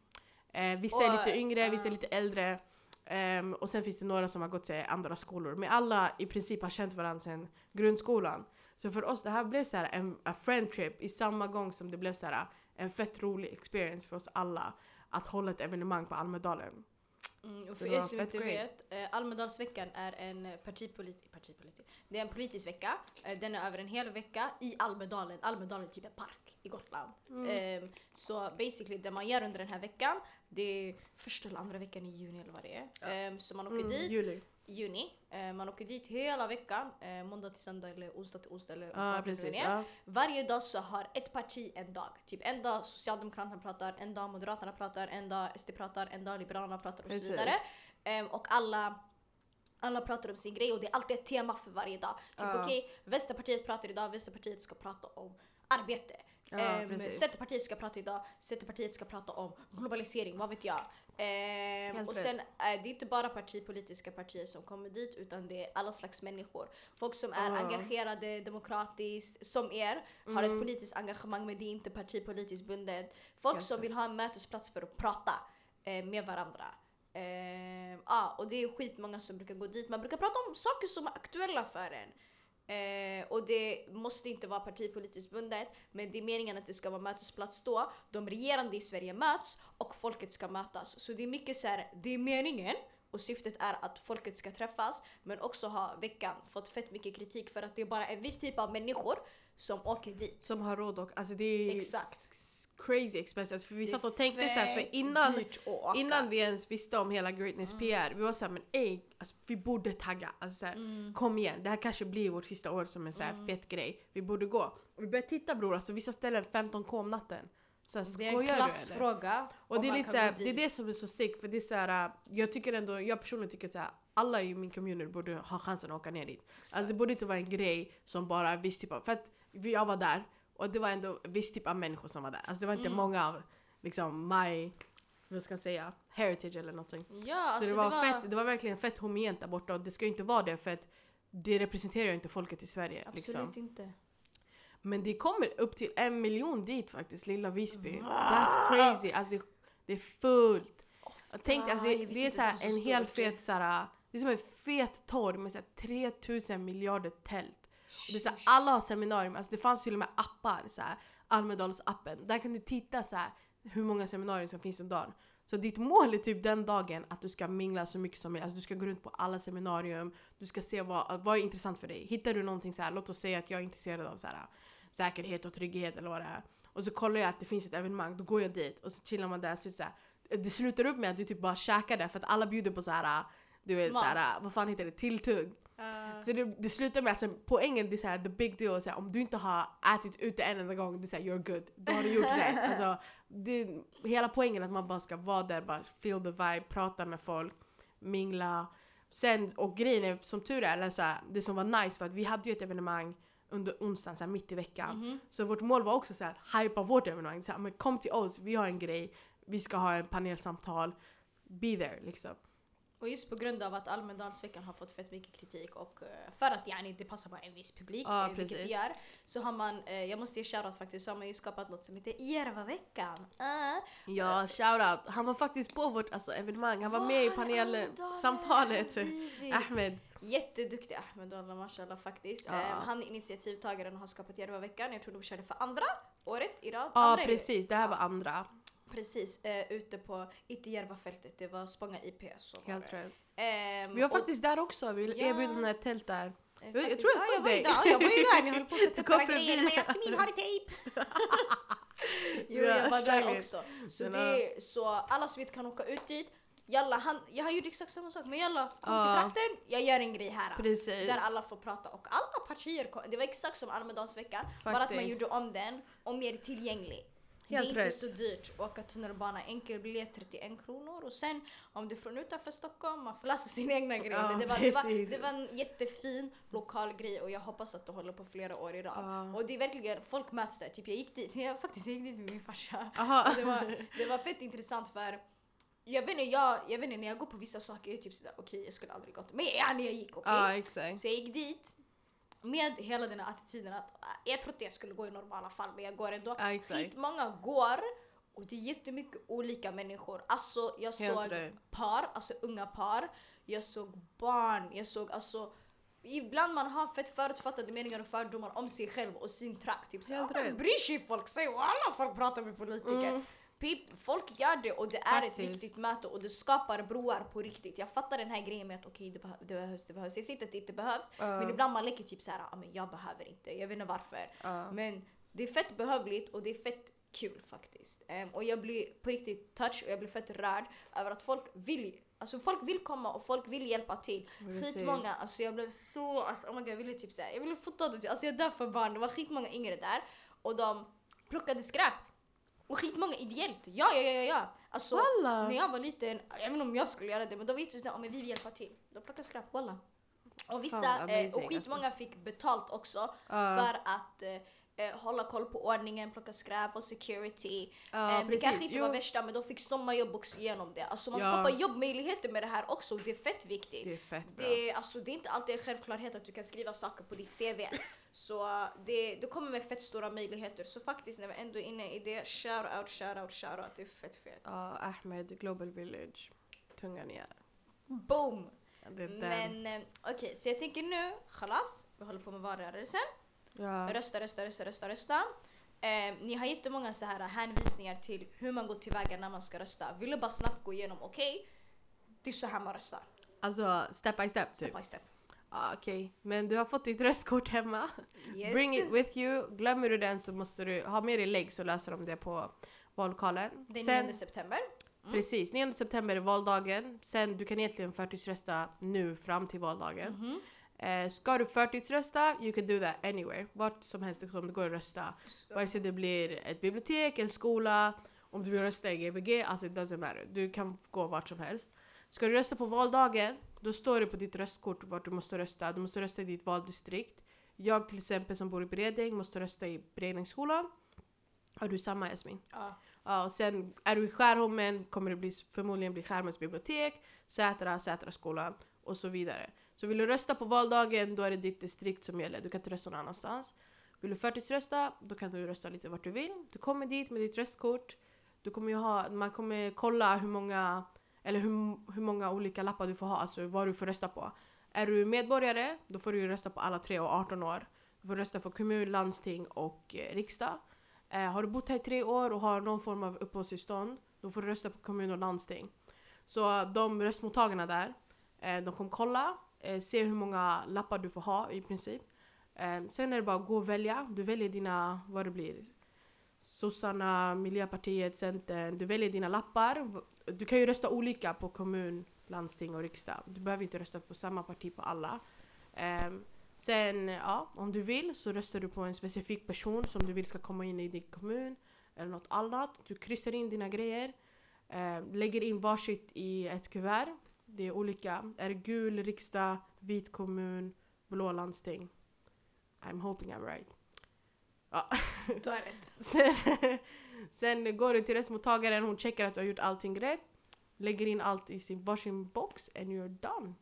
Eh, vissa är Och, lite yngre, vissa är lite äldre. Ehm, och sen finns det några som har gått till andra skolor. Men alla i princip har känt varandra sedan grundskolan. Så för oss det här blev så här en a friend trip i samma gång som det blev så här en fett rolig experience för oss alla att hålla ett evenemang på Almedalen. Mm, och för er som inte vet, eh, Almedalsveckan är en partipolitisk, partipolitik, det är en politisk vecka. Eh, den är över en hel vecka i Almedalen. Almedalen är typ en park i Gotland. Mm. Eh, så basically det man gör under den här veckan, det är första eller andra veckan i juni eller vad det är. Eh, så man åker Mm, dit, juli. Juni. Eh, man åker dit hela veckan, eh, måndag till söndag eller onsdag till onsdag eller nu precis. Ja. Varje dag så har ett parti en dag. Typ en dag Socialdemokraterna pratar, en dag Moderaterna pratar, en dag SD pratar, en dag Liberalerna pratar och Precis. så vidare. Ehm, och alla, alla pratar om sin grej och det är alltid ett tema för varje dag. Typ Ja. okej, Vänsterpartiet pratar idag, Vänsterpartiet ska prata om arbete. Ja, Ehm, precis. Centerpartiet ska prata idag, Centerpartiet ska prata om globalisering, vad vet jag. Ehm, och sen är det inte bara partipolitiska partier som kommer dit utan det är alla slags människor. Folk som är Ja. engagerade demokratiskt, som er, har ett Mm. politiskt engagemang men det är inte partipolitiskt bundet. Folk Helt som rätt. vill ha en mötesplats för att prata eh, med varandra. Eh, ja, och det är skitmånga som brukar gå dit. Man brukar prata om saker som är aktuella för en. Eh, och det måste inte vara partipolitiskt bundet, men det är meningen att det ska vara mötesplats då. De regerande i Sverige möts och folket ska mötas. Så det är mycket så här, det är meningen och syftet är att folket ska träffas, men också har veckan fått fett mycket kritik för att det är bara en viss typ av människor som åker dit. Som har råd och alltså det är Exakt. crazy expensive. Alltså, för vi Det satt och tänkte så här, fett för innan, innan vi ens visste om hela Greatness Mm. PR, vi var såhär men ey, alltså, vi borde tagga. Alltså, så här, Mm. Kom igen, det här kanske blir vårt sista år som en så här, fet grej. Vi borde gå. Vi började titta bror, alltså vissa ställen 15k om natten. Så här, Det är en klassfråga. Och det är lite såhär, det är det som är så sick för det är såhär, äh, jag tycker ändå, jag personligen tycker såhär, alla i min community borde ha chansen att åka ner dit. Alltså det borde inte vara en grej som bara viss typ av, för att jag var där och det var ändå viss typ av människor som var där. Alltså det var inte Mm. många av liksom my, vad ska jag säga, heritage eller någonting. Ja, alltså så det var, fett, det var verkligen fett homogent där borta och det ska ju inte vara det för att det representerar ju inte folket i Sverige. Absolut Liksom. inte. Men det kommer upp till en miljon dit faktiskt, lilla Visby. Va? That's crazy. Alltså det, det är fullt. Jag tänkte, alltså, det, det är så här, det var en så helt stort. fet så här, det är som en fet torg med så här, 3000 miljarder tält. Och det är så här, alla har seminarium, alltså det fanns till och med appar, så här, Almedalsappen. Där kan du titta så här, hur många seminarier som finns under dagen. Så ditt mål är typ den dagen att du ska mingla så mycket som möjligt. Alltså du ska gå runt på alla seminarium, du ska se vad, vad är intressant för dig. Hittar du någonting så här, låt oss säga att jag är intresserad av så här, säkerhet och trygghet eller vad det är. Och så kollar jag att det finns ett evenemang, då går jag dit och så chillar man där. Så så här, det slutar upp med att du typ bara käkar där för att alla bjuder på så här, du vet, så här, vad fan heter det, tilltugg. Uh, Så det, det slutar med, alltså, poängen det är så här, the big deal, är så här, om du inte har ätit ute en enda gång, du säger you're good, då har du gjort rätt. Alltså, det, hela poängen är att man bara ska vara där, bara feel the vibe, prata med folk, mingla. Sen, och grejen är, som tur är, eller så här, det som var nice för att vi hade ju ett evenemang under onsdagen, så här, mitt i veckan. mhm. Så vårt mål var också så här, hypa vårt evenemang. Så här, men kom till oss, vi har en grej, vi ska ha en panelsamtal. Be there liksom. Och just på grund av att Almedalsveckan har fått fett mycket kritik och eh, för att yani, det passar bara en viss publik, Ja, eh, vilket det gör, så har man, eh, jag måste ge shoutout faktiskt, så har man ju skapat något som heter Järvaveckan. Uh, Ja, shoutout. Han var faktiskt på vårt alltså, evenemang, han var med i panelsamtalet. Ahmed. Jätteduktig Ahmed Wallah mashallah faktiskt. Ja. Eh, han är initiativtagaren och har skapat Järvaveckan. Jag tror de körde för andra året i rad. Ja precis, det här var andra. Precis, eh, ute på, inte Järvafältet, det var Spånga IP som var Helt det. rätt. Ehm, Vi var och- faktiskt där också, vi Ja. erbjöd dem ett tält där. eh, jag faktiskt- tror jag ja, såg jag var ju dig. där, Jag var ju där, ni höll på att sätta Du kom era förbi. grejer. Men Jasmin har tejp! jo, Ja, jag var där också. Så, det, är- så alla som inte kan åka ut dit, jalla, han, jag har gjort exakt samma sak. Men jalla, kom Ja. till trakten, jag gör en grej här. Precis. Där alla får prata och alla partier kom. Det var exakt som Almedalsveckan, bara att man Faktiskt. gjorde om den och mer tillgänglig. Helt det är inte rätt. så dyrt att åka tunnelbana, enkel biljett 31 kronor och sen om du är från utanför Stockholm, man får läsa sina egna grejer. Ja, Men det var, det, var, det var en jättefin lokal grej och jag hoppas att det håller på flera år i rad. Ja. Och det är verkligen, folk möts där. Typ jag gick dit, jag faktiskt gick dit med min farsa. Det, var, det var fett intressant för jag vet inte, jag, jag vet inte när jag går på vissa saker, jag är typ sådär okej jag skulle aldrig gått. Men ja, när jag gick okej. Ja exakt. Så jag gick dit med hela den här attityden att äh, jag trodde jag skulle gå i normala fall men jag går ändå. Ja, exakt. Skitmånga går och det är jättemycket olika människor. Alltså jag Helt såg rätt. par, alltså unga par. Jag såg barn, jag såg alltså Ibland man har fett förutfattade meningar och fördomar om sig själv och sin trakt. Typ såhär, rätt. bryr sig folk och alla folk pratar med politiker. Mm. Pip, folk gör det och det är ett Faktiskt. viktigt möte och det skapar broar på riktigt. Jag fattar den här grejen med att okej det, behö- det behövs, det behövs. Jag säger inte att det inte behövs. Ja. Men ibland man leker typ såhär, ah, men jag behöver inte, jag vet inte varför. Ja. Men det är fett behövligt och det är fett kul faktiskt. Ehm, och jag blir på riktigt touch och jag blir fett rörd över att folk vill, alltså folk vill komma och folk vill hjälpa till. Skitmånga, alltså jag blev så, alltså, oh my God, jag ville typ säga, jag ville fota det, alltså jag dör för barn, det var skitmånga yngre där och de plockade skräp. Och skitmånga ideellt, ja ja ja ja ja. Alltså Walla! när jag var liten, jag vet inte om jag skulle göra det men de var jättesnälla, men vi vill hjälpa till. De plockar skräp, walla. Och vissa, Fan, eh, amazing, och skitmånga fick betalt också Ja. för att eh, eh, hålla koll på ordningen, plocka skräp och security. Ja, Eh, det kanske inte Jo. var värsta men de fick sommarjobb också genom det. Alltså man Ja. skapar jobbmöjligheter med det här också och det är fett viktigt. Det är fett bra. Det, alltså, det är inte alltid en självklarhet att du kan skriva saker på ditt CV. Så det, det kommer med fett stora möjligheter. Så faktiskt när vi ändå är inne i det, shout out, shout out, shout out. Det är fett fett. Ja, Ahmed, Global Village. Tungan. Boom! Det är den. Men eh, okej, så jag tänker nu, khalas, vi håller på med valrörelsen. Ja. Rösta, rösta, rösta, rösta, rösta. Eh, ni har jättemånga så här hänvisningar till hur man går tillväga när man ska rösta. Vill du bara snabbt gå igenom, okej? Det är så här man röstar. Alltså step by step Step typ. by step. Ah, Okej, men du har fått ditt röstkort hemma. Yes. Bring it with you. Glömmer du den så måste du ha med dig lägg så löser de det på vallokalen. Den Sen- 9 september. Mm. Precis, 9 september är valdagen. Sen du kan egentligen förtidsrösta nu fram till valdagen. Mhm. Eh, ska du förtidsrösta, you can do that anywhere. Vart som helst som det går att rösta. Vare sig det blir ett bibliotek, en skola, om du vill rösta i GBG, alltså it doesn't matter. Du kan gå vart som helst. Ska du rösta på valdagen, då står det på ditt röstkort vart du måste rösta. Du måste rösta i ditt valdistrikt. Jag till exempel som bor i Bredäng måste rösta i Bredängsskolan. Har du samma Jasmin? Ja. Ja, och sen är du i Skärholmen kommer det bli, förmodligen bli Skärholmens bibliotek, Sätra, Sätraskolan och så vidare. Så vill du rösta på valdagen då är det ditt distrikt som gäller, du kan inte rösta någon annanstans. Vill du förtidsrösta då kan du rösta lite vart du vill. Du kommer dit med ditt röstkort. Du kommer ju ha, man kommer kolla hur många, eller hur, hur många olika lappar du får ha, alltså vad du får rösta på. Är du medborgare, då får du ju rösta på alla tre och 18 år. Du får rösta för kommun, landsting och eh, riksdag. Eh, har du bott här i tre år och har någon form av uppehållstillstånd, då får du rösta på kommun och landsting. Så de röstmottagarna där, eh, de kommer kolla, eh, se hur många lappar du får ha i princip. Eh, sen är det bara att gå och välja. Du väljer dina, vad det blir, sossarna, Miljöpartiet, Centern. Du väljer dina lappar. Du kan ju rösta olika på kommun, landsting och riksdag. Du behöver inte rösta på samma parti på alla. Eh, sen, ja, om du vill så röstar du på en specifik person som du vill ska komma in i din kommun eller något annat. Du kryssar in dina grejer, eh, lägger in varsitt i ett kuvert. Det är olika. Är det gul riksdag, vit kommun, blå landsting? I'm hoping I'm right. Ja. Du har rätt. Sen, sen går du till röstmottagaren, hon checkar att du har gjort allting rätt. Lägger in allt i sin varsin box and you're done.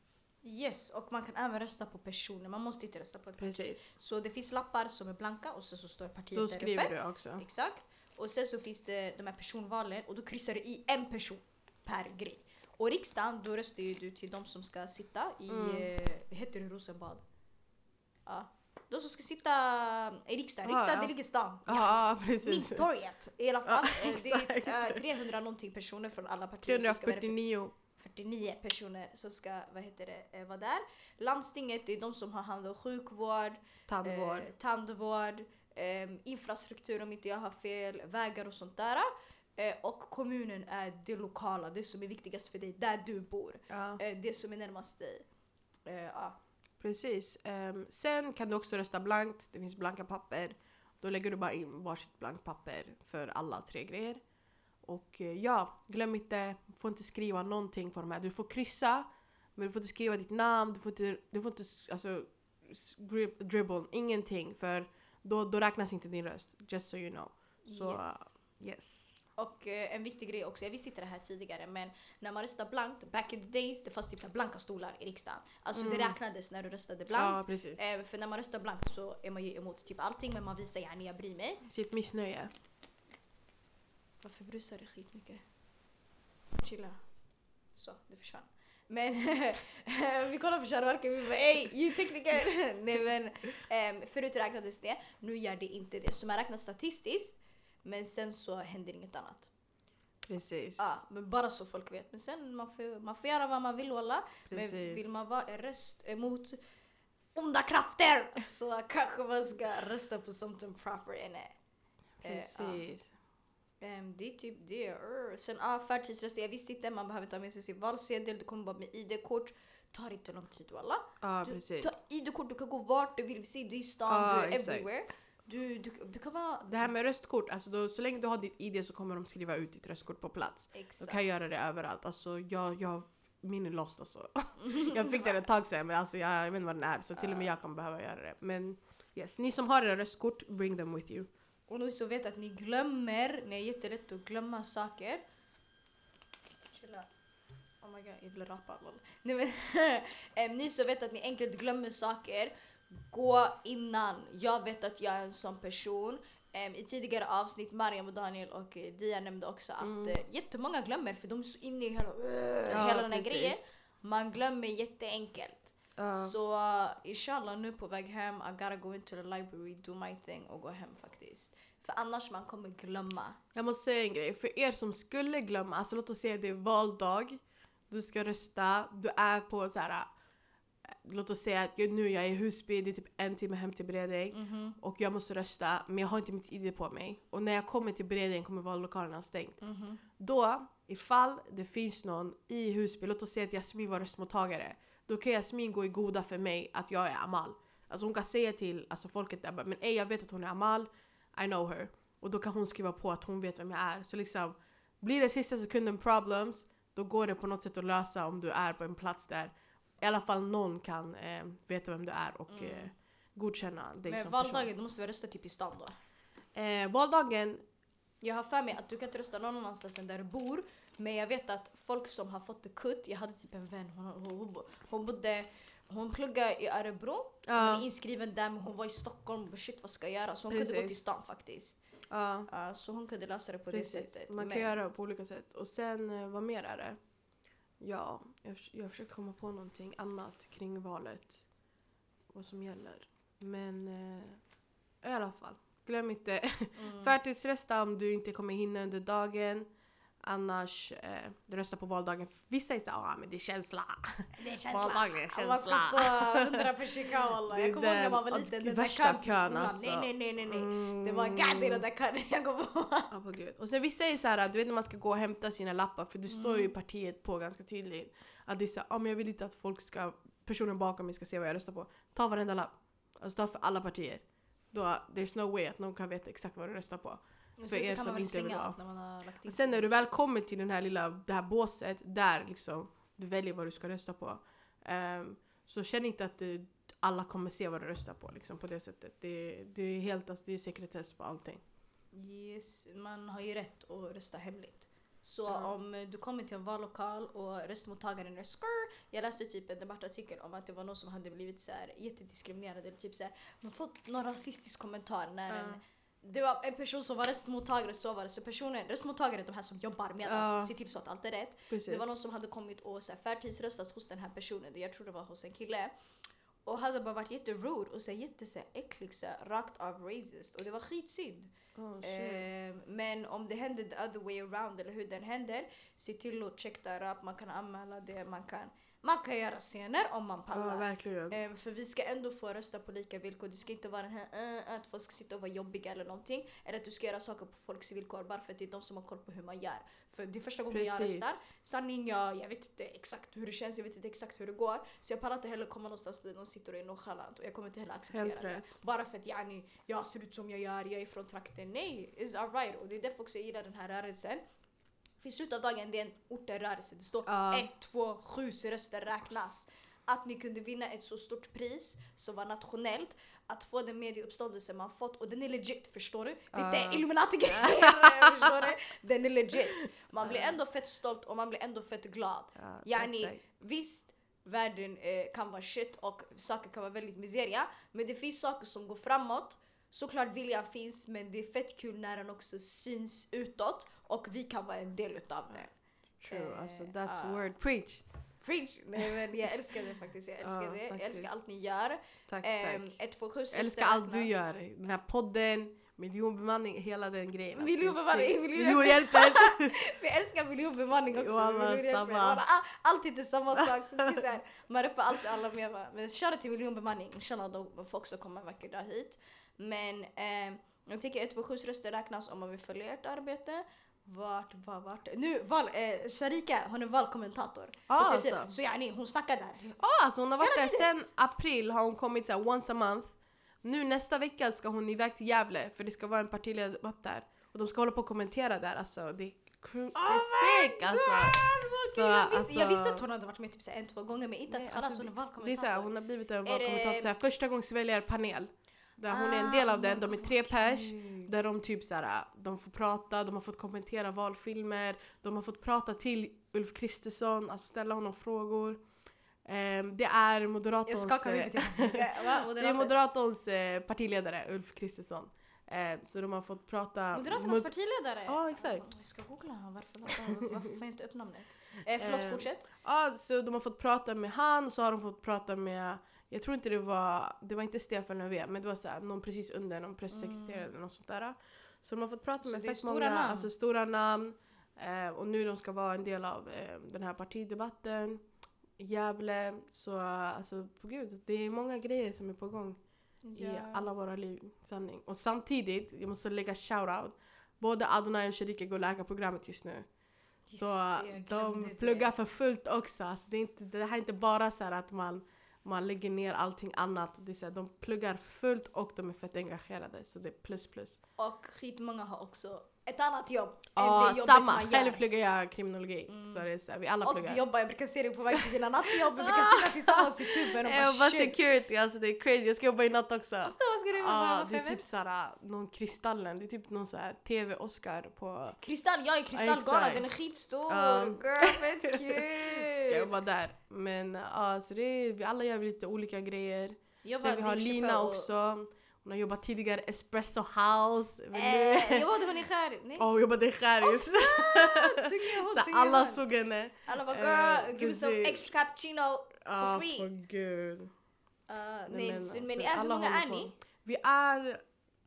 Yes, och man kan även rösta på personer. Man måste inte rösta på ett parti. Precis. Så det finns lappar som är blanka och så, så står partiet Så där skriver uppe. du också. Exakt. Och sen så finns det de här personvalen och då kryssar du i en person per grej. Och riksdagen, då röstar ju du till de som ska sitta i, Mm. eh, heter det Rosenbad? Ja. De som ska sitta i riksdagen. Riksdagen, ja. det ligger i stan. Ja, ja precis. Mynttorget i alla fall. Ja, Eh, det är exakt. eh, 300 någonting personer från alla partier som ska vara 349. 49 personer som ska vad heter det, eh, vara där. Landstinget det är de som har hand om sjukvård, Tandvård. eh, tandvård eh, infrastruktur om inte jag har fel, vägar och sånt där. Eh, och kommunen är det lokala, det som är viktigast för dig, där du bor. Ja, Eh, det som är närmast dig. Eh, ja. precis. Ehm, sen kan du också rösta blankt. Det finns blanka papper. Då lägger du bara in varsitt blankt papper för alla tre grejer. Och ja, glöm inte, du får inte skriva någonting på de här. Du får kryssa, men du får inte skriva ditt namn, du får inte, du får inte alltså, grip, dribble, ingenting. För då, då räknas inte din röst. Just so you know. Så yes. yes. Och eh, en viktig grej också, jag visste inte det här tidigare men när man röstar blankt, back in the days, det fanns typ så blanka stolar i riksdagen. Alltså det Mm. räknades när du röstade blankt. Ja, precis. Eh, för när man röstar blankt så är man ju emot typ allting men man visar gärna jag bryr mig. Sitt missnöje. Varför brusar det skitmycket? Chilla. Så, det försvann. Men vi kollar på kärnverken vi bara ey, ljudtekniker! Nej men um, förut räknades det, nu gör det inte det. Så man räknar statistiskt men sen så händer inget annat. Precis. Ja, men bara så folk vet. Men sen man får, man får göra vad man vill walla. Men Precis. vill man vara en röst emot onda krafter så kanske man ska rösta på something proper inne. Eh, ja. Precis. Ehm, det är typ det. Sen ah, förtidsrösta, jag visste inte man behöver ta med sig sin valsedel, du kommer bara med ID-kort. Tar inte lång tid walla. Ja, Du precis. tar ID-kort, du kan gå vart du vill. Vi säger du är i stan, Ja, du är exakt. everywhere. Du, du, du kan vara... Det här med röstkort, alltså då, så länge du har ditt ID så kommer de skriva ut ditt röstkort på plats. Du Exakt. kan göra det överallt. Alltså jag, jag, min är lost alltså. jag fick den ett tag sedan men alltså jag, jag vet inte vad den är så till och med jag kan behöva göra det. Men yes, ni som har era röstkort, bring them with you. Och nu så vet att ni glömmer, ni är jättelätt att glömma saker. Chilla. Oh my god, jag vill rapa. Nej men, em, ni så vet att ni enkelt glömmer saker. Gå innan. Jag vet att jag är en sån person. Em, I tidigare avsnitt, Mariam och Daniel och eh, Dia nämnde också att Mm. uh, jättemånga glömmer för de är så inne i hela, uh, Ja, hela den här grejen. Man glömmer jätteenkelt. Ja. Så uh, inshallah nu på väg hem, I gotta go into the library, do my thing och gå hem faktiskt. För annars man kommer glömma. Jag måste säga en grej, för er som skulle glömma, alltså låt oss säga det är valdag, du ska rösta, du är på så här. Låt oss säga att jag, nu jag är i Husby, det är typ en timme hem till Bredäng och jag måste rösta men jag har inte mitt ID på mig. Och när jag kommer till Bredäng kommer vallokalen ha stängt. Då, ifall det finns någon i Husby, låt oss säga att Jasmin var röstmottagare, då kan Jasmin gå i goda för mig att jag är Amal. Alltså hon kan säga till alltså, folket där men ej jag vet att hon är Amal, I know her. Och då kan hon skriva på att hon vet vem jag är. Så liksom, blir det sista sekunden problems, då går det på något sätt att lösa om du är på en plats där i alla fall någon kan eh, veta vem du är och eh, godkänna dig Men som person. valdagen då måste vi rösta typ i stan då. Eh, valdagen, Jag har för mig att du kan inte rösta någon annanstans än där du bor. Men jag vet att folk som har fått det kutt, jag hade typ en vän, hon, hon, hon, bo- hon bodde hon pluggade i Örebro, hon Ja. var inskriven där men hon var i Stockholm och shit vad ska jag göra? Så hon kunde gå Precis. till stan faktiskt. ja Ja, så hon kunde lösa det på det precis. sättet. Man kan Men- göra det på olika sätt. Och sen, eh, vad mer är det? Ja, jag, har försökt komma på någonting annat kring valet. Vad som gäller. Men eh, i alla fall, glöm inte Mm. förtidsrösta om du inte kommer hinna under dagen. Annars, eh, rösta på valdagen. Vissa är såhär, ah, men det är känsla. Det är känsla. Valdagen är Om Man ska känsla. stå hundra per kika wallah. Det är Jag kommer ihåg när man var liten, den där kön till skolan. alltså. Nej nej nej nej. Mm. Det var gad i den där kön. Jag kommer ihåg. Ja, gud. Och sen vissa är så här, du vet när man ska gå och hämta sina lappar, för det står ju i partiet på ganska tydligt att det är så här, ah, men jag vill inte att folk ska, personen bakom mig ska se vad jag röstar på. Ta varenda lapp. Alltså ta för alla partier. Då, there's no way att någon kan veta exakt vad du röstar på. Och För er som man inte vill vara. när man har lagt in sen när du väl kommer till den här lilla, det här båset, där liksom du väljer vad du ska rösta på. ehm, så känn inte att du, alla kommer se vad du röstar på liksom, på det sättet. Det, det är helt, alltså, det är sekretess på allting. Yes, man har ju rätt att rösta hemligt. Så Ja. om du kommer till en vallokal och röstmottagaren är skur. Jag läste typ en debattartikel om att det var någon som hade blivit så här jättediskriminerad eller typ så här, har fått någon rasistisk kommentar när Ja. en det var en person som var röstmottagare så var det. Så personen, röstmottagare är de här som jobbar med Ja. att se till så att allt är rätt. Precis. Det var någon som hade kommit och så här, förtidsröstat hos den här personen. Jag tror det var hos en kille. Och hade bara varit jätterude och så här, jätte så här, äcklig, så här, rakt av racist. Och det var skitsynd. Oh. Eh, men om det händer the other way around eller hur den händer, se till att checka upp. Man kan anmäla det, man kan, man kan göra scener om man Ja, pallar. verkligen. Eh, för vi ska ändå få rösta på lika villkor. Det ska inte vara den här eh, att folk ska sitta och vara jobbiga eller någonting. Eller att du ska göra saker på folks villkor bara för att det är de som har koll på hur man gör. För det är första gången jag Precis. röstar. Sanning, jag, jag vet inte exakt hur det känns, jag vet inte exakt hur det går. Så jag pallar inte heller komma någonstans där de sitter och är nonchalant. Och jag kommer inte heller acceptera Helt det. rätt. Bara för att yani, jag ser ut som jag gör, jag är från trakten. Nej, it's alright. Och det är därför också jag gillar den här rörelsen. För i slutet av dagen, det är en ortenrörelse. Det står Ja. 1, 2, 7 så röster räknas. Att ni kunde vinna ett så stort pris som var nationellt. Att få den medieuppståndelse man fått. Och den är legit, förstår du? Det är inte Illuminati-grejer, förstår du? Den är legit. Man blir ändå fett stolt och man blir ändå fett glad. Ja, Yani, visst, världen eh, kan vara shit och saker kan vara väldigt miseria. Men det finns saker som går framåt. Såklart viljan finns men det är fett kul när den också syns utåt och vi kan vara en del utav det. True, Eh, alltså that's ja. word. Preach! Preach! Nej men jag älskar det faktiskt. Jag älskar Ja, det. Jag faktiskt. älskar allt ni gör. Tack, Ehm, tack. 127 Jag älskar allt du gör. Den här podden, miljonbemanning, hela den grejen. Alltså, Miljonbemanning, miljonhjälpen. Vi älskar miljonbemanning också. Alla Alltid är samma sak. Så det är så här, man rappar alltid alla med. Men shoutout till miljonbemanning. Inshallah de får också komma en vacker dag hit. Men eh, Jag tycker 127 röster räknas om man vill följa ert arbete. Vart, var, vart? Nu, val, eh, Sharika, hon är valkommentator. Ah, TV. alltså. Så yani, hon snackar där. Ja, alltså hon har varit där sen april har hon kommit så här once a month. Nu nästa vecka ska hon iväg till Gävle för det ska vara en partiledardebatt där. Och de ska hålla på och kommentera där alltså. Det är, det är sick alltså. Så, jag, visste, alltså- jag visste att hon hade varit med typ så en, två gånger men inte att Nej, alltså, hon är Det är valkommentator. så här, hon har blivit en det- valkommentator, så här, första gångs panel Där hon är en del Ah, av den, de är tre vad pers. Där de typ så här, de får prata, de har fått kommentera valfilmer, de har fått prata till Ulf Kristersson, alltså ställa honom frågor. Ehm, det är skakar eh, det är Moderaterns eh, partiledare Ulf Kristersson. Ehm, så de har fått prata... Moderaternas mod- partiledare? Ja, exakt. Jag ska googla honom. Varför, varför, varför får jag inte upp namnet? Eh, förlåt, Eh, fortsätt. Ja, så de har fått prata med han, så har de fått prata med, jag tror inte det var, det var inte Stefan Löfven, men det var så här, någon precis under, någon pressekreterare eller något sånt där. Så de har fått prata Så med fett många, namn. alltså stora namn. Eh, och nu de ska vara en del av eh, den här partidebatten. Gävle, så alltså på gud, det är många grejer som är på gång i alla våra liv. Sanning. Och samtidigt, jag måste lägga shoutout. Både Adonai och Sharika går läkarprogrammet just nu. Just Så det, de pluggar det. för fullt också. Alltså det, är inte, det här är inte bara så här att man, man lägger ner allting annat. Det är så här, de pluggar fullt och de är fett engagerade. Så det är plus plus. Och skitmånga har också ett annat jobb Ja, än det samma. man Själv gör. pluggar jag kriminologi. Mm. Så det är så här, vi alla Och pluggar. du jobbar, jag brukar se dig på väg till dina nattjobb, vi brukar sitta tillsammans i tuben och Jag bara jobbar shit. security, alltså det är crazy. Jag ska jobba i natt också. Ofta, vad ska du jobba med? det är typ såhär, någon Kristallen, det är typ någon såhär TV-Oscar på... Kristall, jag är kristallgalen, exakt. den är skitstor! Ja. Girl, fett Ska kul! jobba där. Men ja, så det är, vi alla gör lite olika grejer. Jag Sen vi har Lina och- också. Hon har jobbat tidigare Espresso House. Eh, var hon i skär. Nej, hon jobbade i Skäris. tunga alla såg henne. Alla bara Eh, girl, give me some extra cappuccino. Ja, free. på gud. Uh, Nej, men så, alltså, men är, hur många är ni? Vi är,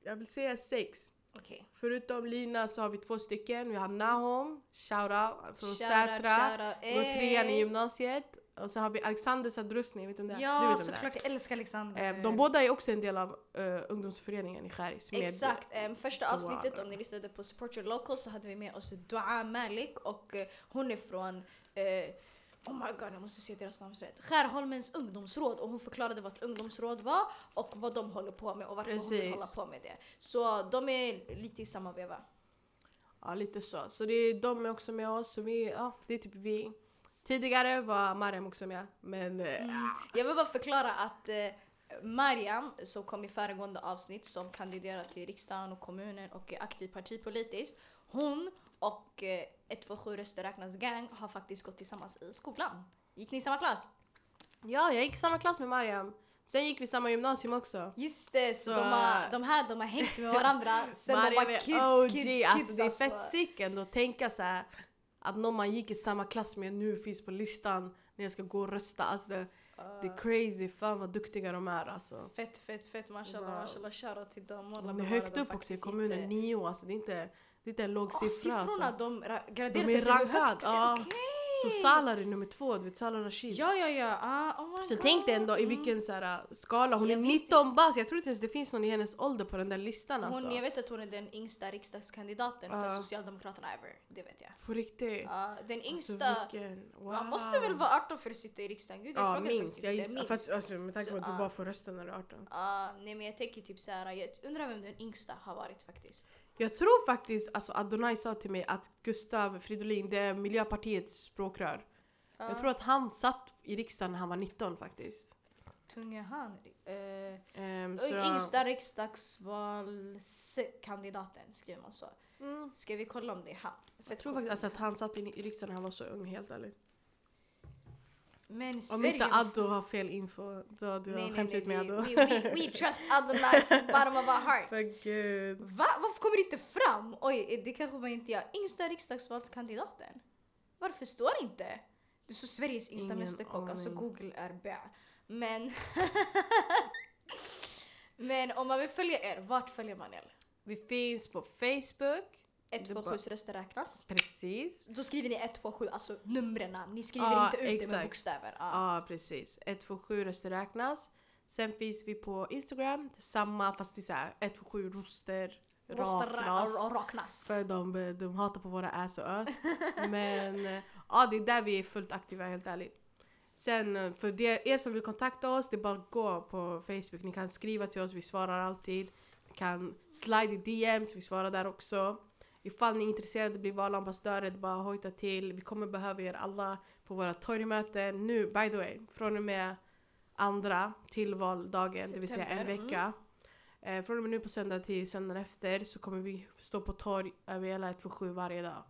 jag vill säga sex. Okej. Förutom Lina så har vi två stycken. Vi har Nahom, shoutout, från Shoutout, Sätra. Går trean i Eh. gymnasiet. Och så har vi Alexander Sadrusny, vet du vem det är? du Ja, vet såklart. Jag älskar Alexander. Eh, De båda är också en del av uh, ungdomsföreningen i med- Exakt, em, första avsnittet om ni lyssnade på Support Your Local så hade vi med oss Dua Malik och eh, hon är från eh, Oh my god, jag måste se deras namn rätt. Skärholmens ungdomsråd och hon förklarade vad ett ungdomsråd var och vad de håller på med och varför hon vill Precis. hålla på med det. Så de är lite i samma veva. Ja, lite så. Så det är, de är också med oss. Så vi, ja, det är typ vi. Tidigare var Mariam också med. Men eh, Mm. Jag vill bara förklara att eh, Mariam, som kom i föregående avsnitt, som kandiderar till riksdagen och kommunen och är aktiv partipolitiskt. Hon och eh, 127 röster räknas gang har faktiskt gått tillsammans i skolan. Gick ni i samma klass? ja, jag gick i samma klass med Mariam. Sen gick vi samma gymnasium också. Just det, så, Så, de, har, de här de har hängt med varandra sen de Mariam var är kids, OG. kids, kids. alltså, det är alltså. fett sick ändå att tänka så här att någon man gick i samma klass med nu finns på listan när jag ska gå och rösta. Alltså, det, det är crazy. Fan vad duktiga de är alltså. Fett, fett, fett. Mashallah, Wow. mashallah. Shoutout till dem. Alla De är högt upp också i kommunen. inte. Nio, alltså det är inte, det är inte en låg Ja, siffra. siffrorna, Alltså. de ra- De graderas är efter hur rankad. högt det är. Så Salar är nummer två, du vet Salar Rashid. Ja, ja, ja. Ah, oh Så God. tänk dig ändå i Mm. vilken så här, skala, hon Jag är visste- 19 bast, jag tror inte ens det finns någon i hennes ålder på den där listan alltså. Hon, jag vet att hon är den yngsta riksdagskandidaten för Ja. Socialdemokraterna ever. Det vet jag. På riktigt. Ja, den Alltså, yngsta... vilken, wow. Man måste väl vara 18 för att sitta i riksdagen? Gud, jag Ja frågar minst, jag gissar. Minst. Fast, alltså, med tanke på att du bara får rösta när du är 18. Ja, nej men jag tänker typ såhär, jag undrar vem den yngsta har varit faktiskt. Jag tror faktiskt, alltså Adonai sa till mig att Gustav Fridolin, det är Miljöpartiets språkrör. Ja. Jag tror att han satt i riksdagen när han var 19 faktiskt. Tunga han. Eh, Um, yngsta riksdagsvalskandidaten skriver man så. Mm. Ska vi kolla om det är han? Jag tror faktiskt alltså, att han satt i i riksdagen när han var så ung, helt ärligt. Men Om Sverige... inte Addo har fel info, då du har skämt ut mig Addo. we, we, we trust from the bottom of our heart. Gud. Va? Varför kommer det inte fram? Oj, det kanske man inte gör. Yngsta riksdagsvalskandidaten. Varför står det inte? Det står Sveriges yngsta mästerkock, alltså. Google är bä. Men... Men om man vill följa er, vart följer man er? Vi finns på Facebook. 127 röster räknas. Precis. Då skriver ni 127, alltså numren. Ni skriver Ja, inte ut det med exakt. bokstäver. Ja, Ja. precis. 127 röster räknas. Sen finns vi på Instagram, samma fast det är såhär 127 röster Måste ra- raknas. ra- raknas. För de, de hatar på våra ass och ös. Men eh, ja, det är där vi är fullt aktiva helt ärligt. Sen eh, för det, er som vill kontakta oss, det är bara att gå på Facebook. Ni kan skriva till oss, vi svarar alltid. Ni kan slide i DMs, vi svarar där också. Ifall ni är intresserade av att bli valambassadörer, det är bara hojta till. Vi kommer behöva er alla på våra torgmöten. Nu, by the way, från och med andra till valdagen, det vill säga en September, mm. vecka. Eh, från och med nu på söndag till söndagen efter så kommer vi stå på torg över hela 127 varje dag.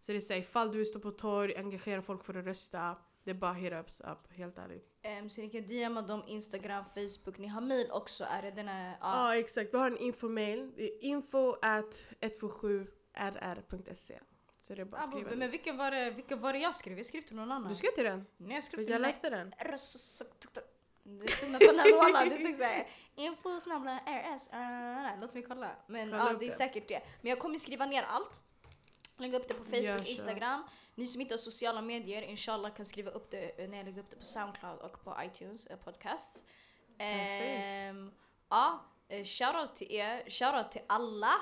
Så det är så här, ifall du vill stå på torg, engagera folk för att rösta, det är bara hit ups up, helt ärligt. Ehm, så ni kan DMa dem Instagram, Facebook. Ni har mail också. Är det den här, Ja ja. exakt, vi har en infomail. Info at 127rr.se. Så det är bara att Ah, skriva men vilken var, det, vilken var det jag skrev? Jag skrev till någon annan. Du skrev till den? Nej jag skrev För till jag mig. läste den. Det stod national walla, det stod såhär info snabbla RS, uh, låt mig kolla. Men ja det är säkert det. Men jag kommer skriva ner allt. Lägga upp det på Facebook. Instagram. Ni som inte har sociala medier, inshallah kan skriva upp det eh, när jag lägger upp det på Soundcloud och på iTunes eh, podcasts. Ehm, ja, eh, shoutout till er, shoutout till alla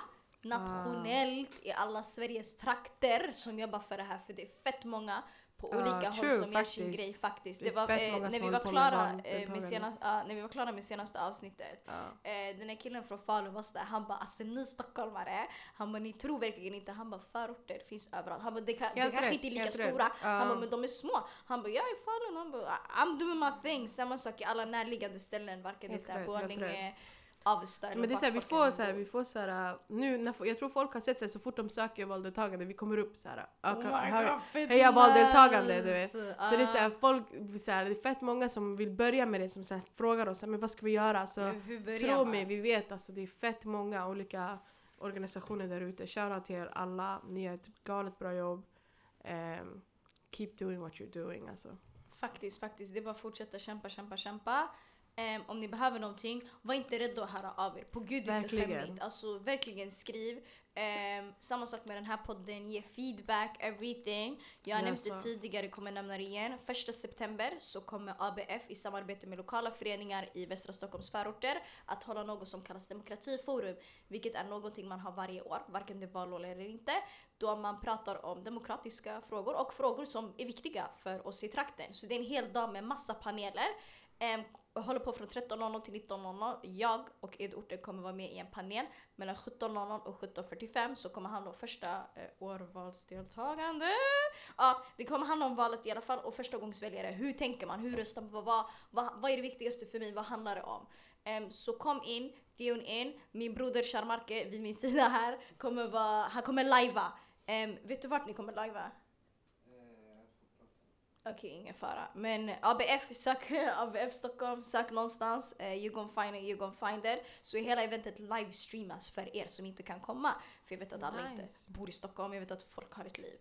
nationellt i alla Sveriges trakter som jobbar för det här för det är fett många på olika true, håll som gör sin faktiskt. grej faktiskt. Det Det är var, eh, när, vi var klara, eh, med senast, ja, när vi var klara med senaste avsnittet Ja. Eh, den här killen från Falun var sådär, han bara alltså ni stockholmare, han bara ni tror verkligen inte, han bara förorter finns överallt. Han bara det, kan, det kanske rätt, inte är lika stora, Ja. han bara men de är små. Han bara jag är i Falun, han bara I'm doing my thing. Samma sak i alla närliggande ställen, varken det är Helt rätt, helt Borlänge, Eller Men det är såhär, vi får såhär, vi får såhär, nu när, jag tror folk har sett sig så fort de söker valdeltagande, vi kommer upp såhär, öka, Oh höja, höja valdeltagande du vet. nice. Så det är Ah. såhär, folk, såhär, det är fett många som vill börja med det som såhär, frågar oss men vad ska vi göra? Så börjar tro mig, vi vet alltså det är fett många olika organisationer där ute. Shoutout till er alla, ni gör ett galet bra jobb. Ehm, keep doing what you're doing alltså. Faktiskt, faktiskt. Det är bara att fortsätta kämpa, kämpa, kämpa. Ehm, om ni behöver någonting, var inte rädda att höra av er. På gud är inte Verkligen. skämmigt. Alltså verkligen skriv. Ehm, samma sak med den här podden, ge feedback, everything. Jag har nämnt det tidigare, kommer nämna det igen. Första september så kommer ABF i samarbete med lokala föreningar i västra Stockholms förorter att hålla något som kallas demokratiforum. Vilket är någonting man har varje år, varken det är valår eller inte. Då man pratar om demokratiska frågor och frågor som är viktiga för oss i trakten. Så det är en hel dag med massa paneler. Jag håller på från 13.00 till 19.00. Jag och Ed Orte kommer vara med i en panel. Mellan 17.00 och 17.45 så kommer handla om första eh, årvalsdeltagande. Ja, det kommer handla om valet i alla fall och första gångs väljare. Hur tänker man? Hur röstar man? Vad, vad, vad, är det viktigaste för mig? Vad handlar det om? Um, så kom in, Theon in. Min broder Sharmarke vid min sida här kommer vara, han kommer lajva. Um, vet du vart ni kommer lajva? Okej, ingen fara. Men ABF, sök ABF Stockholm, sök någonstans. Uh, you gonna find it, you gonna find it. Så hela eventet livestreamas för er som inte kan komma. För jag vet att alla inte Nice. bor i Stockholm, jag vet att folk har ett liv.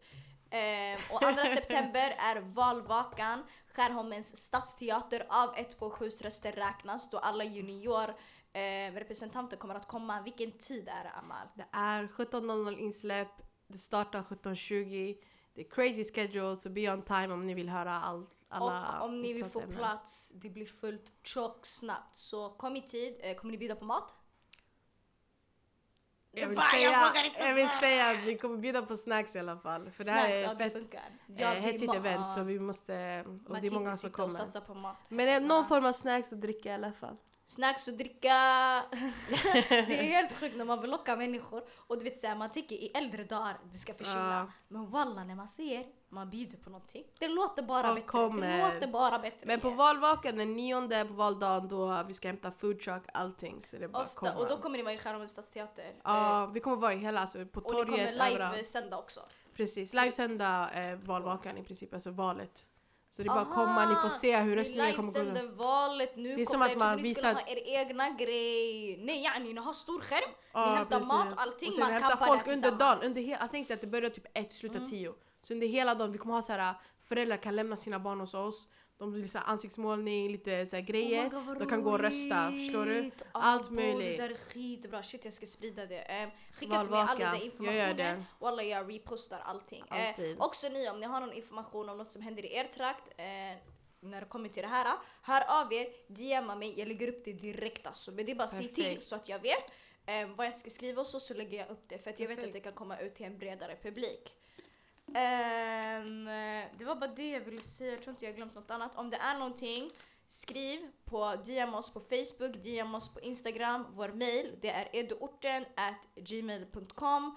Ehm, och 2 september är valvakan. Skärholmens stadsteater av 127 röster räknas då alla junior eh, representanter kommer att komma. Vilken tid är det Amal? Det är 17.00 insläpp, det startar 17.20. Det är crazy schedule, så be on time om ni vill höra allt. Alla och om ni vill få ämnen. plats, det blir fullt tjock snabbt. Så kom i tid. Eh, kommer ni bjuda på mat? Jag vill, säga, jag vill säga att vi kommer bjuda på snacks i alla fall. För det här Snacks, är ja fett eh, det är hetsigt event ja, så vi måste... Och man det är många som sitta och kommer. satsa på mat. Men eh, någon Ja. form av snacks och dricka i alla fall. Snacks och dricka. det är helt sjukt när man vill locka människor. Och du vet såhär, man tänker i äldre dagar det ska försvinna. Ja. Men walla när man ser, man bjuder på någonting. Det låter bara Folk bättre. kommer. Det låter bara bättre. Men på valvakan den nionde på valdagen då vi ska hämta food truck, allting. Så det är bara Ofta, komma. och då kommer ni vara i Skärholmens stadsteater. Ja, vi kommer vara i hela, alltså på Eh, och ni torget, kommer live-sända också. Precis, livesända eh, valvakan i princip, alltså valet. Så det är bara att komma, ni får se hur Ni röstningen kommer gå. livesänder valet nu. Det är som att man ni skulle ha er egna grej. Nej yani, ni har stor skärm. Ja, ni hämtar mat, allting. Och sen man hämtar folk under dagen. Under he- jag tänkte att det börjar typ ett, slutar Mm. tio. Så under hela dagen, vi kommer ha så här föräldrar kan lämna sina barn hos oss. De vill så ansiktsmålning, lite så grejer. Oh God, de kan gå och rösta, förstår du? Allt möjligt. Det där är skitbra. Shit jag ska sprida det. Um, skicka till mig all Valvaka. den där Jag informationen. det. Walla jag repostar allting. Eh, Alltid. också ni om ni har någon information om något som händer i er trakt. Eh, när det kommer till det här. Hör av er, DMa mig, jag lägger upp det direkt alltså. Men det är bara att säga till Perfekt. så att jag vet. eh, vad jag ska skriva och så, så lägger jag upp det för att jag vet att Perfekt. det kan komma ut till en bredare publik. Um, det var bara det jag ville säga, jag tror inte jag har glömt något annat. Om det är någonting, skriv på DM oss på Facebook, DM oss på Instagram. Vår mail det är eduorten at gmail.com. Um,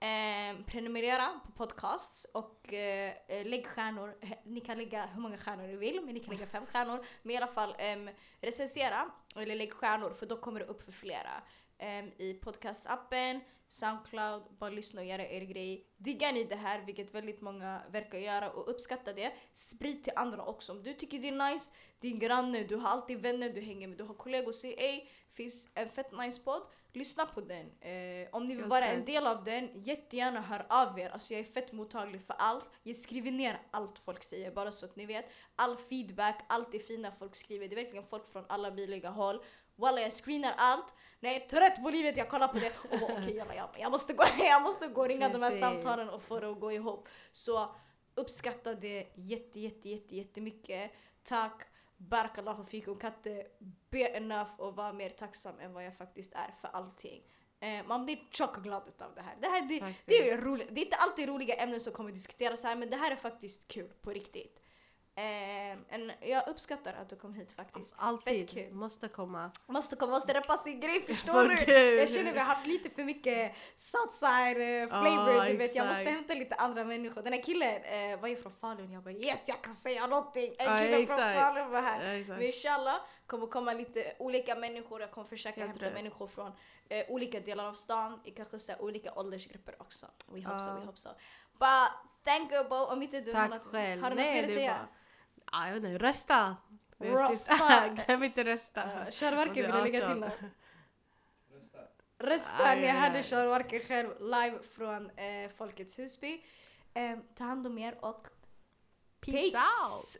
ehm, prenumerera på podcasts och uh, lägg stjärnor. Ni kan lägga hur många stjärnor ni vill, men ni kan lägga fem stjärnor. Men i alla fall um, recensera, eller lägg stjärnor för då kommer det upp för flera. Ehm, I podcastappen, Soundcloud, bara lyssna och göra er grej. Diggar ni det här, vilket väldigt många verkar göra och uppskattar det, sprid till andra också. Om du tycker det är nice, din granne, du har alltid vänner du hänger med, du har kollegor, säg ey, finns en fett nice podd, lyssna på den. Eh, om ni vill vara en del av den, jättegärna hör av er. Alltså jag är fett mottaglig för allt. Jag skriver ner allt folk säger, bara så att ni vet. All feedback, allt det fina folk skriver. Det är verkligen folk från alla möjliga håll. Walla jag screenar allt. När jag är trött på livet, jag kollar på det och bara okej okay, jag, jag, måste gå, jag måste gå och ringa de här Precis. samtalen och få det att gå ihop. Så uppskatta det jätte, jätte, jätte, jättemycket. Tack. Barakallahu fikum. Kan inte be enough och vara mer tacksam än vad jag faktiskt är för allting. Eh, man blir tjock och glad utav det här. Det, här det, det, är roligt. det är inte alltid roliga ämnen som kommer diskuteras här men det här är faktiskt kul på riktigt. Eh, en, jag uppskattar att du kom hit faktiskt. Alltid. Fett kul. Måste komma. Måste komma, måste reppa sin grej förstår För du? Jag känner vi har haft lite för mycket Southside eh, flavor, Ja, du vet. Jag måste hämta lite andra människor. Den här killen eh, var ju från Falun, jag bara yes jag kan säga någonting! En kille från exakt. Falun var här. Ja, exakt. Men inshallah kommer komma lite olika människor, jag kommer försöka Helt hämta människor från eh, olika delar av stan, i kanske så olika åldersgrupper också. We hope so, Ja. we hope so. But thank you Bo, om inte du har Tack något, själv. har du något mer att säga? bara- Ja, jag vet inte, rösta! Det är Rösta! sista. Glöm inte rösta. Uh, Kärvarken Och det är vill jag lägga till 18. något. Rösta. Rösta, ni hörde. Kärvarken själv live från eh, Folkets Husby. Eh, ta hand om er och Peace out!